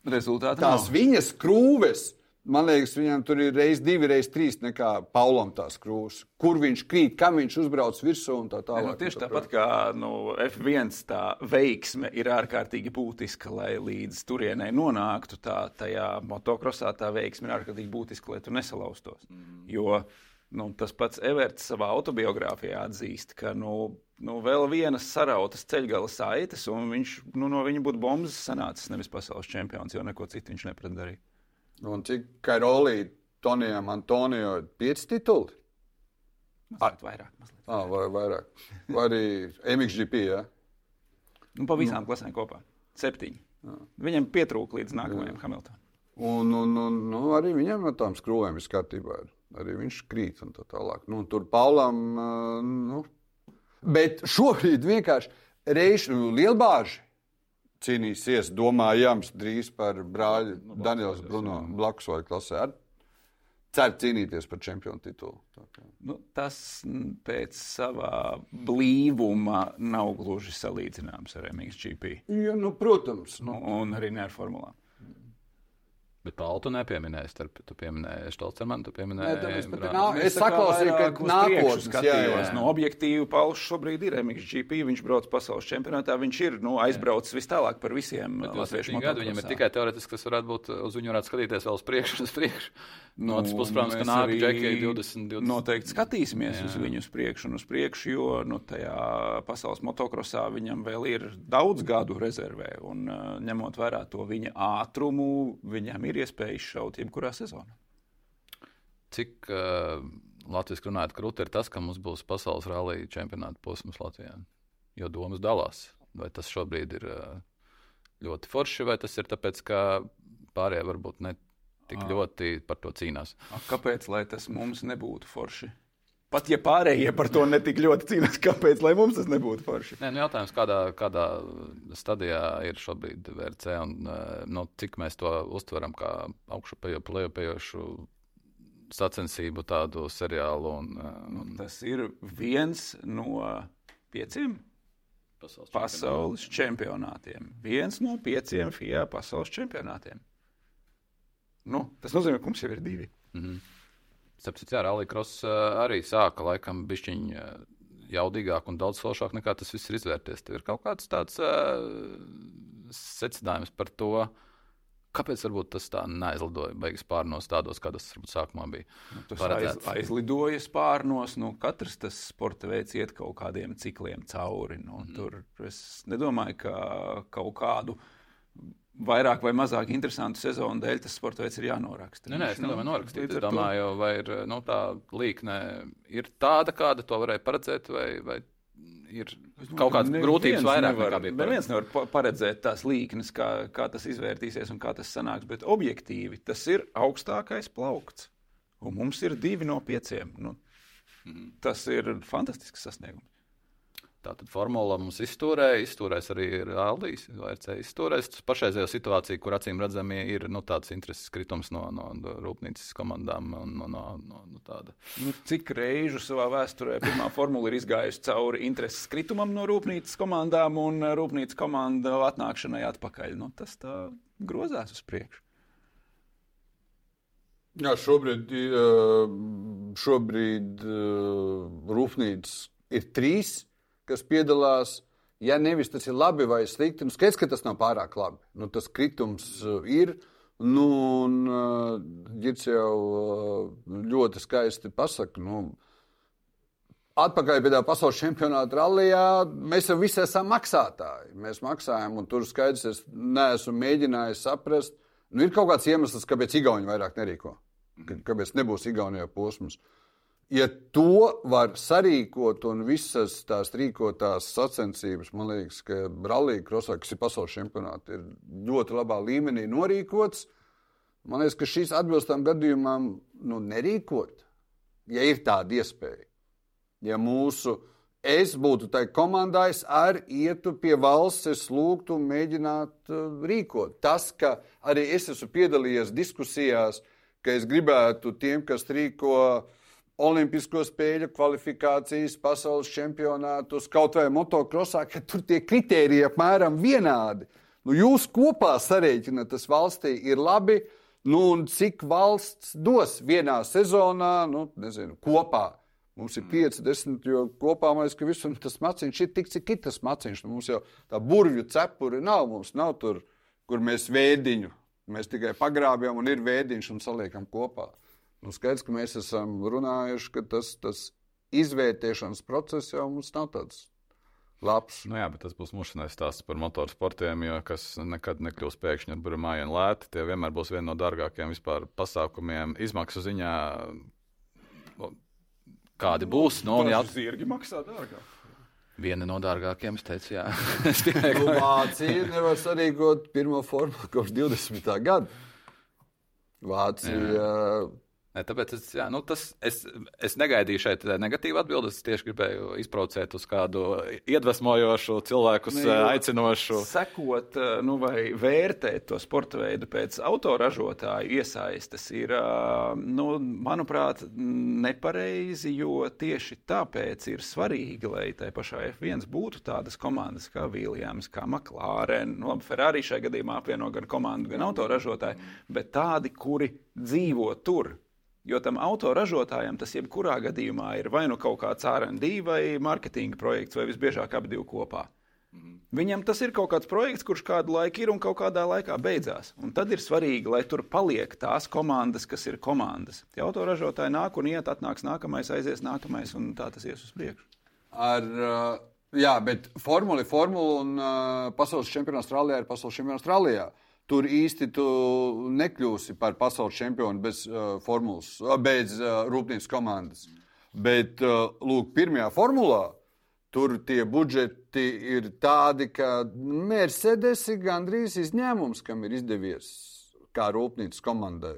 rezultāti Tās nav. viņas krūves, man liekas, viņam tur ir reizes divi, reizes trīs nekā Paulam tās krūves. Kur viņš krīt, kam viņš uzbrauc virsū un tā Nē, tālāk. Nu, tieši tā tāpat kā nu, F1 tā veiksme ir ārkārtīgi būtiska, lai līdz turienei nonāktu. Tā, tajā motokrosā tā veiksme ir ārkārtīgi būtiska, lai tu nesalaustos. Mm. Jo nu, tas pats Everts savā autobiogrāfijā atzīst, ka nu, nu, vēl vienas sarautas ceļgala saites, un viņš nu, no viņa būtu bombas sanācis, nevis pasaules čempions, jo neko citu viņš neprat darīt. Un cik Kairolī, Tonijam, Antonio ir pieci tituli? Mazliet vairāk. Mazliet. Ah, vai vairāk. Vai arī MXGP, jā. Ja? Nu, pa visām klasēm kopā. Septiņi. Viņam pietrūka līdz nākamajam Hamiltonam. Un, un, un nu, arī viņam ar tām skrūvēm viss kārtībā. Ir. Arī viņš krīt un tā tālāk. Nu, tur Paulam, uh, nu. Bet šobrīd vienkārši reizi nu, lielbāži cīnīsies, domājams, drīz par brāļu Daniels Bruno Blakusvoļu klasē. Ar cer cīnīties par čempionu titulu. Nu, tas pēc savā blīvuma nav gluži salīdzināms ar MXGP. Ja, nu, protams, Nu, un arī ne ar formulām. Bet Pālu tu nepieminēji, starp tu pieminēji Stolcermanu, tu Nē, pieminēji. Mēs Es saklausīju, ka jā, skatījos. No objektīva Pauls šobrīd ir MXGP, viņš brauc pasaules čempionātā, viņš ir nu, aizbraucis vis tālāk par visiem Bet latviešu 27 gadu viņam ir tikai teorētiski, kas varētu būt uz viņu varētu skatīties vēl uz priekšu, uz priekšu. No otras Nu, puses, protams, ka nāk Džekai 20, 20. Noteikti skatīsimies jā. uz viņu uz priekšu un uz priekšu, jo nu, tajā pasaules motokrosā viņam vēl ir daudz gadu rezervē. Un, uh, ņemot vērā to viņa ātrumu, viņam ir iespēja izšaut jebkurā sezonā. Cik uh, latviešu runājot, krūti ir tas, ka mums būs pasaules rallija čempionāta posms Latvijā. Jo domas dalās. Vai tas šobrīd ir uh, ļoti forši, vai tas ir tāpēc, ka pārējie varbūt ne tik ļoti par to cīnās. A, kāpēc lai tas mums nebūtu forši? Pat ja pārējie par to netik ļoti cīnās, kāpēc lai mums tas nebūtu forši? Nē, nu jautājums, kādā, kādā stadijā ir šobrīd VRC un nu, cik mēs to uztveram kā augšupējošu sacensību tādu seriālu. Un, nu, tas ir viens no pieciem pasaules, pasaules čempionātiem. Viens no pieciem FIA pasaules čempionātiem. Nu, tas nozīmē, ka mums jau ir divi. Mm -hmm. Tāpēc, jā, Rallycross arī sāka laikam bišķiņ jaudīgāk un daudz foršāk nekā tas viss ir izvērties. Tev ir kaut kāds tāds uh, secinājums par to, kāpēc tas tā neaizlidoja beigas pārnos tādos, kā tas varbūt sākumā bija. Nu, tas aiz, aizlidoja pārnos, nu katrs tas sporta veids iet kaut kādiem cikliem cauri. Nu, mm. Tur es nedomāju, ka kaut kādu vairāk vai mazāk interesantu sezonu dēļ tas sporta veids ir jānoraksta. Nē, nē, es nedomāju, norakstīt. Es domāju, to... vai ir, nu, tā līkne ir tāda, kāda to varēja paredzēt, vai, vai ir kaut kādas ne, grūtības vairāk nevar, nekā bija. Neviens nevar paredzēt tās līknes, kā, kā tas izvērtīsies un kā tas sanāks, bet objektīvi tas ir augstākais plaukts. Un mums ir divi no pieciem. Nu, mm. Tas ir fantastisks sasniegums. Tātad formula mums izturēja, izturēs arī Aldijas, VRC izturēs. Pašreizējo situāciju, kur acīm redzami ir nu, tāds intereses kritums no, no, no rūpnīcas komandām. No, no, no, no tāda. nu, cik reižu savā vēsturē pirmā formula ir izgājusi cauri intereses kritumam no rūpnīcas komandām un rūpnīcas komandu atnākšanai atpakaļ? Nu, tas tā grozās uz priekšu. Jā, šobrīd, šobrīd rūpnīcas ir trīs kas piedalās. Ja nevis tas ir labi vai slikti, nu skaidrs, ka tas nav pārāk labi. Nu, tas kritums uh, ir. Nu, un uh, Girts jau uh, ļoti skaisti pasaka, nu, atpakaļ pie tā pasaules čempionāta rallijā, mēs jau visi esam maksātāji. Mēs maksājam, un tur skaidrs, es neesmu mēģinājis saprast. Nu, ir kaut kāds iemesls, kāpēc Igauni vairāk nerīko. Kāpēc nebūs Igaunijā posms. Uh, ja to var sarīkot un visas tās rīkotās sacensības, man liekas, ka Rallija krosā, kas ir pasaules čempionāti, ir ļoti labā līmenī norīkots. Man liekas, ka šīs atbilstam gadījumam nu, nerīkot, ja ir tāda iespēja. Ja mūsu es būtu tajā komandā, es arī ietu pie valsts, es lūgtu mēģināt uh, rīkot. Tas, ka arī es esmu piedalījies diskusijās, ka es gribētu tiem, kas rīko uh, Olimpisko spēļu kvalifikācijas, pasaules čempionātus, kaut vai motokrosā, ka tur tie kriteriji apmēram vienādi. Nu, jūs kopā sarēķināt, tas valstī ir labi, nu, un cik valsts dos vienā sezonā, nu, nezinu, kopā. Mums ir 5, 10, jo kopā mēs ka visur tas maciņš ir tik, cik ir tas maciņš. Nu, mums jau tā burvju cepuri nav, mums nav tur, kur mēs vēdiņu. Mēs tikai pagrābjam un ir vēdiņš un saliekam kopā. Nu, skaidrs, ka mēs esam runājuši, ka tas, tas izvērtēšanas process jau mums nav tāds labs. Nu jā, bet tas būs mušanais stāsts par motorsportiem, jo kas nekad nekļūs pēkšņi ar burbuļsāņu lēti. Tie vienmēr būs viena no dārgākajiem vispār pasākumiem, izmaksu ziņā. Kādi būs? No, nu, jā, zirgi maksā dārgāk. Viena no dārgākajiem, es teicu, jā. [laughs] es tikai [laughs] nu, Vācija nevar sarīkot pirmo formulu kopš 20. gada. Vācija. Jā Ne, tāpēc es, jā, nu, tas, es, es negaidīju šeit negatīvu atbildi. Es tieši gribēju izprovocēt uz kādu iedvesmojošu, cilvēku nu, aicinošu. Sekot, nu, vai vērtēt to sporta veidu pēc autoražotāju iesaistes ir, nu, manuprāt, nepareizi, jo tieši tāpēc ir svarīgi, lai tai pašā F1 būtu tādas komandas kā Viljams, kā McLaren. Nu, labi, Ferrari šajā gadījumā apvieno gan komandu, gan autoražotāju, bet tādi, kuri dzīvo tur Jo tam autoražotājam tas jebkurā gadījumā ir vai nu kaut kāds RD vai mārketinga projekts, vai visbiežāk abi kopā. Mm. Viņam tas ir kaut kāds projekts, kurš kādu laiku ir un kaut kādā laikā beidzās. Un tad ir svarīgi, lai tur paliek tās komandas, kas ir komandas. Tie autoražotāji nāk un iet, atnāks nākamais, aizies nākamais, un tā tas ies uz priekšu. Ar, jā, bet formula ir formula, un pasaules čempionāts Austrālijā ir pasaules čempionāts Austrālijā. Tur īsti tu nekļūsi par pasaules čempionu bez uh, formulas, uh, bez uh, rūpnīcas komandas. Bet, uh, lūk, pirmajā formulā Tur tie budžeti ir tādi, ka Mercedes ir gandrīz izņēmums, kam ir izdevies kā rūpnīcas komandai.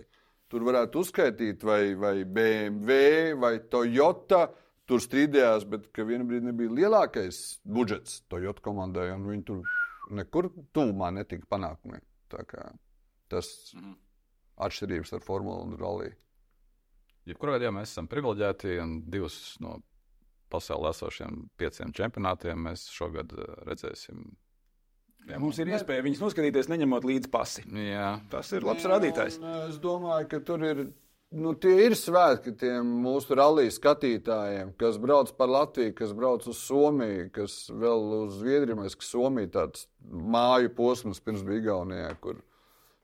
Tur varētu uzskaitīt, vai, vai BMW vai Toyota. Tur strīdējās, bet vienā brīdī nebija lielākais budžets Toyota komandai, un viņi tur nekur tuvumā netika panākumiem. Tas mhm. atšķirības ar formulu un ralliju. Jebkurā gadījumā mēs esam privileģēti un divus no pasaulē esošiem pieciem čempionātiem mēs šogad eh, redzēsim. Jā, mums ir iespēja viņus noskatīties, neņemot līdzi pasi. Jā. Tas ir labs Jā, rādītājs. Es domāju, ka tur ir. Nu, tie ir svētki tiem mūsu rallija skatītājiem, kas brauc par Latviju, kas brauc uz Somiju, kas vēl uz Zviedriju, kas Somija tāds māju posms pirms bija Igaunijā, kur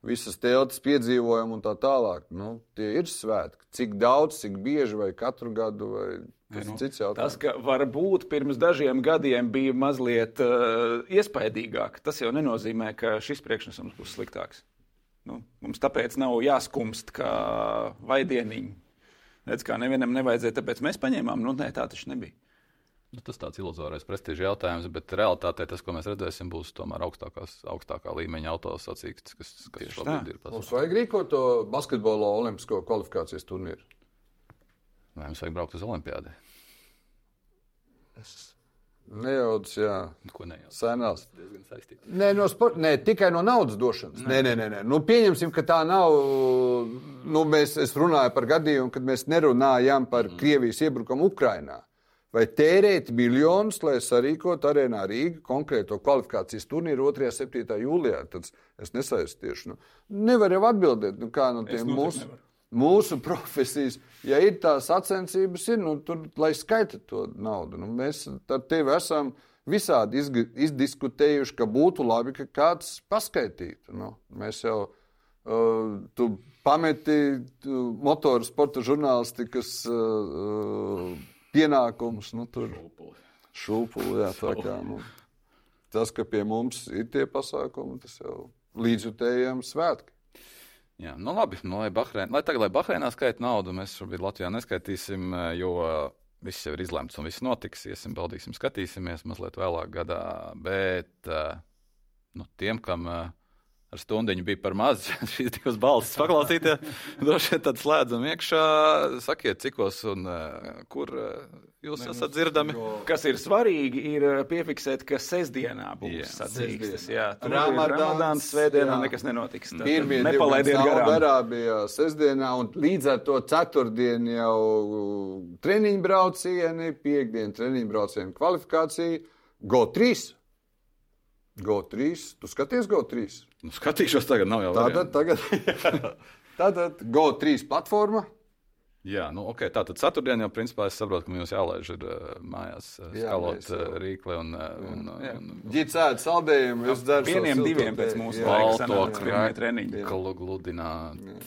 visas teltis piedzīvojumi un tā tālāk. Nu, tie ir svētki. Cik daudz, cik bieži vai katru gadu vai Tas nu. Tas, ka varbūt pirms dažiem gadiem bija mazliet uh, iespaidīgāk, tas jau nenozīmē, ka šis priekšnesums būs sliktāks. Nu, mums tāpēc nav jāskumst kā vaidieniņi. Redz, kā nevienam nevajadzēja, tāpēc mēs paņēmām. Nu, nē, tā taču nebija. Nu, tas tāds iluzorais prestižs jautājums, bet realitātē tas, ko mēs redzēsim, būs tomēr augstākā līmeņa autosacīks, kas, kas šobrīd ir pasaulē. Mums vajag rīkot to basketbola olimpisko kvalifikācijas turnīru. Vai mums vajag braukt uz Olimpādi? Es nejaucu, jā. Ko nejaucu? Senās. Nē, no sport, nē, tikai no naudas došanas. Nē, nē, nē. nē. Nu, pieņemsim, ka tā nav. Nu, mēs, es runāju par gadījumu, kad mēs nerunājam par mm. Krievijas iebrukumu Ukrajinā. Vai tērēt miljonus, lai sarīkotu arēnā Rīgā konkrēto kvalifikācijas turnīru 2. un 7. jūlijā? Tad es nesaistīšu. Nu, nevar jau atbildēt, nu, kā no tiem mūsu. Nevar mūsu [laughs] profesijas, ja ir tās sacensības, ir, nu, tur, lai skaita to naudu. Nu, mēs ar tevi esam visādi izdiskutējuši, ka būtu labi, ka kāds paskaitītu. Nu, mēs jau uh, tu pameti tu, motoru sporta žurnālistikas uh, pienākumus. Nu, tur šūpuli, jā, tā kā. Nu, tas, ka pie mums ir tie pasākumi, tas jau līdzjutējiem svētki. Jā, nu labi, nu, lai, Bahrein, lai tagad, lai Bahreinā skaita naudu, mēs šobrīd Latvijā neskaitīsim, jo viss jau ir izlemts un viss notiks. Iesim, baudīsim, skatīsimies mazliet vēlāk gadā. Bet nu, tiem, kam ar stundiņu bija par maz [laughs] šīs divas balsis paklausīties. Droši vien tad slēdzam iekšā, sakiet, cikos un uh, kur uh, jūs ne, esat dzirdami. Jo... Kas ir svarīgi, ir piefiksēt, ka sestdienā būs sacīkstes. Jā, Ramadāns, svētdienā jā. nekas nenotiks. Pirmie nepalaidiet garām. Arābijā sestdienā un līdz ar to ceturtdien jau treniņu braucieni, piekdien treniņu braucieni kvalifikācija, GO3. GO3, tu skaties GO3? Nu, skatīšos tagad, nav jau tāda. Tagad, [laughs] tātad GO3 platforma. Jā, nu, ok, tā tad ceturtdien jau principā es saprotu, ka mums jālaiž ir uh, mājās uh, skalot uh, rīkli un, uh, un, jā. un, un ģicēt saldējumu, jūs dzerat vieniem diviem pēc mūsu balto treniņu. Kalu gludināt. Jā.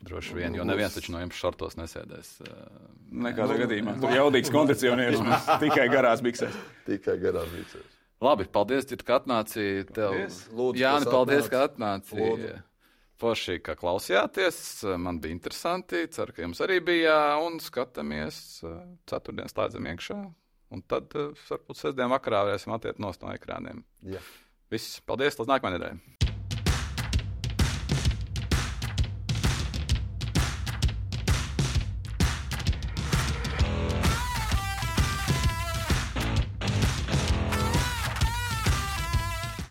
Droši vien, jo neviens taču no jums šortos nesēdēs. Nekādā nu, gadījumā. Tur jaudīgs kondicionieris, [laughs] tikai garās biksēs. Tikai garās biksēs. Labi, paldies, Ģita, ka atnāci. Tev... Lūdzu, Jāni, paldies, ka atnāci. Forši, ka klausījāties. Man bija interesanti. Ceru, ka jums arī bija. Un skatāmies ceturtdienas slēdzam iekšā. Un tad, varbūt, sestdien vakarā varēsim atiet no ekrāniem. Jā. Viss, paldies, līdz nākamajai nedēļai.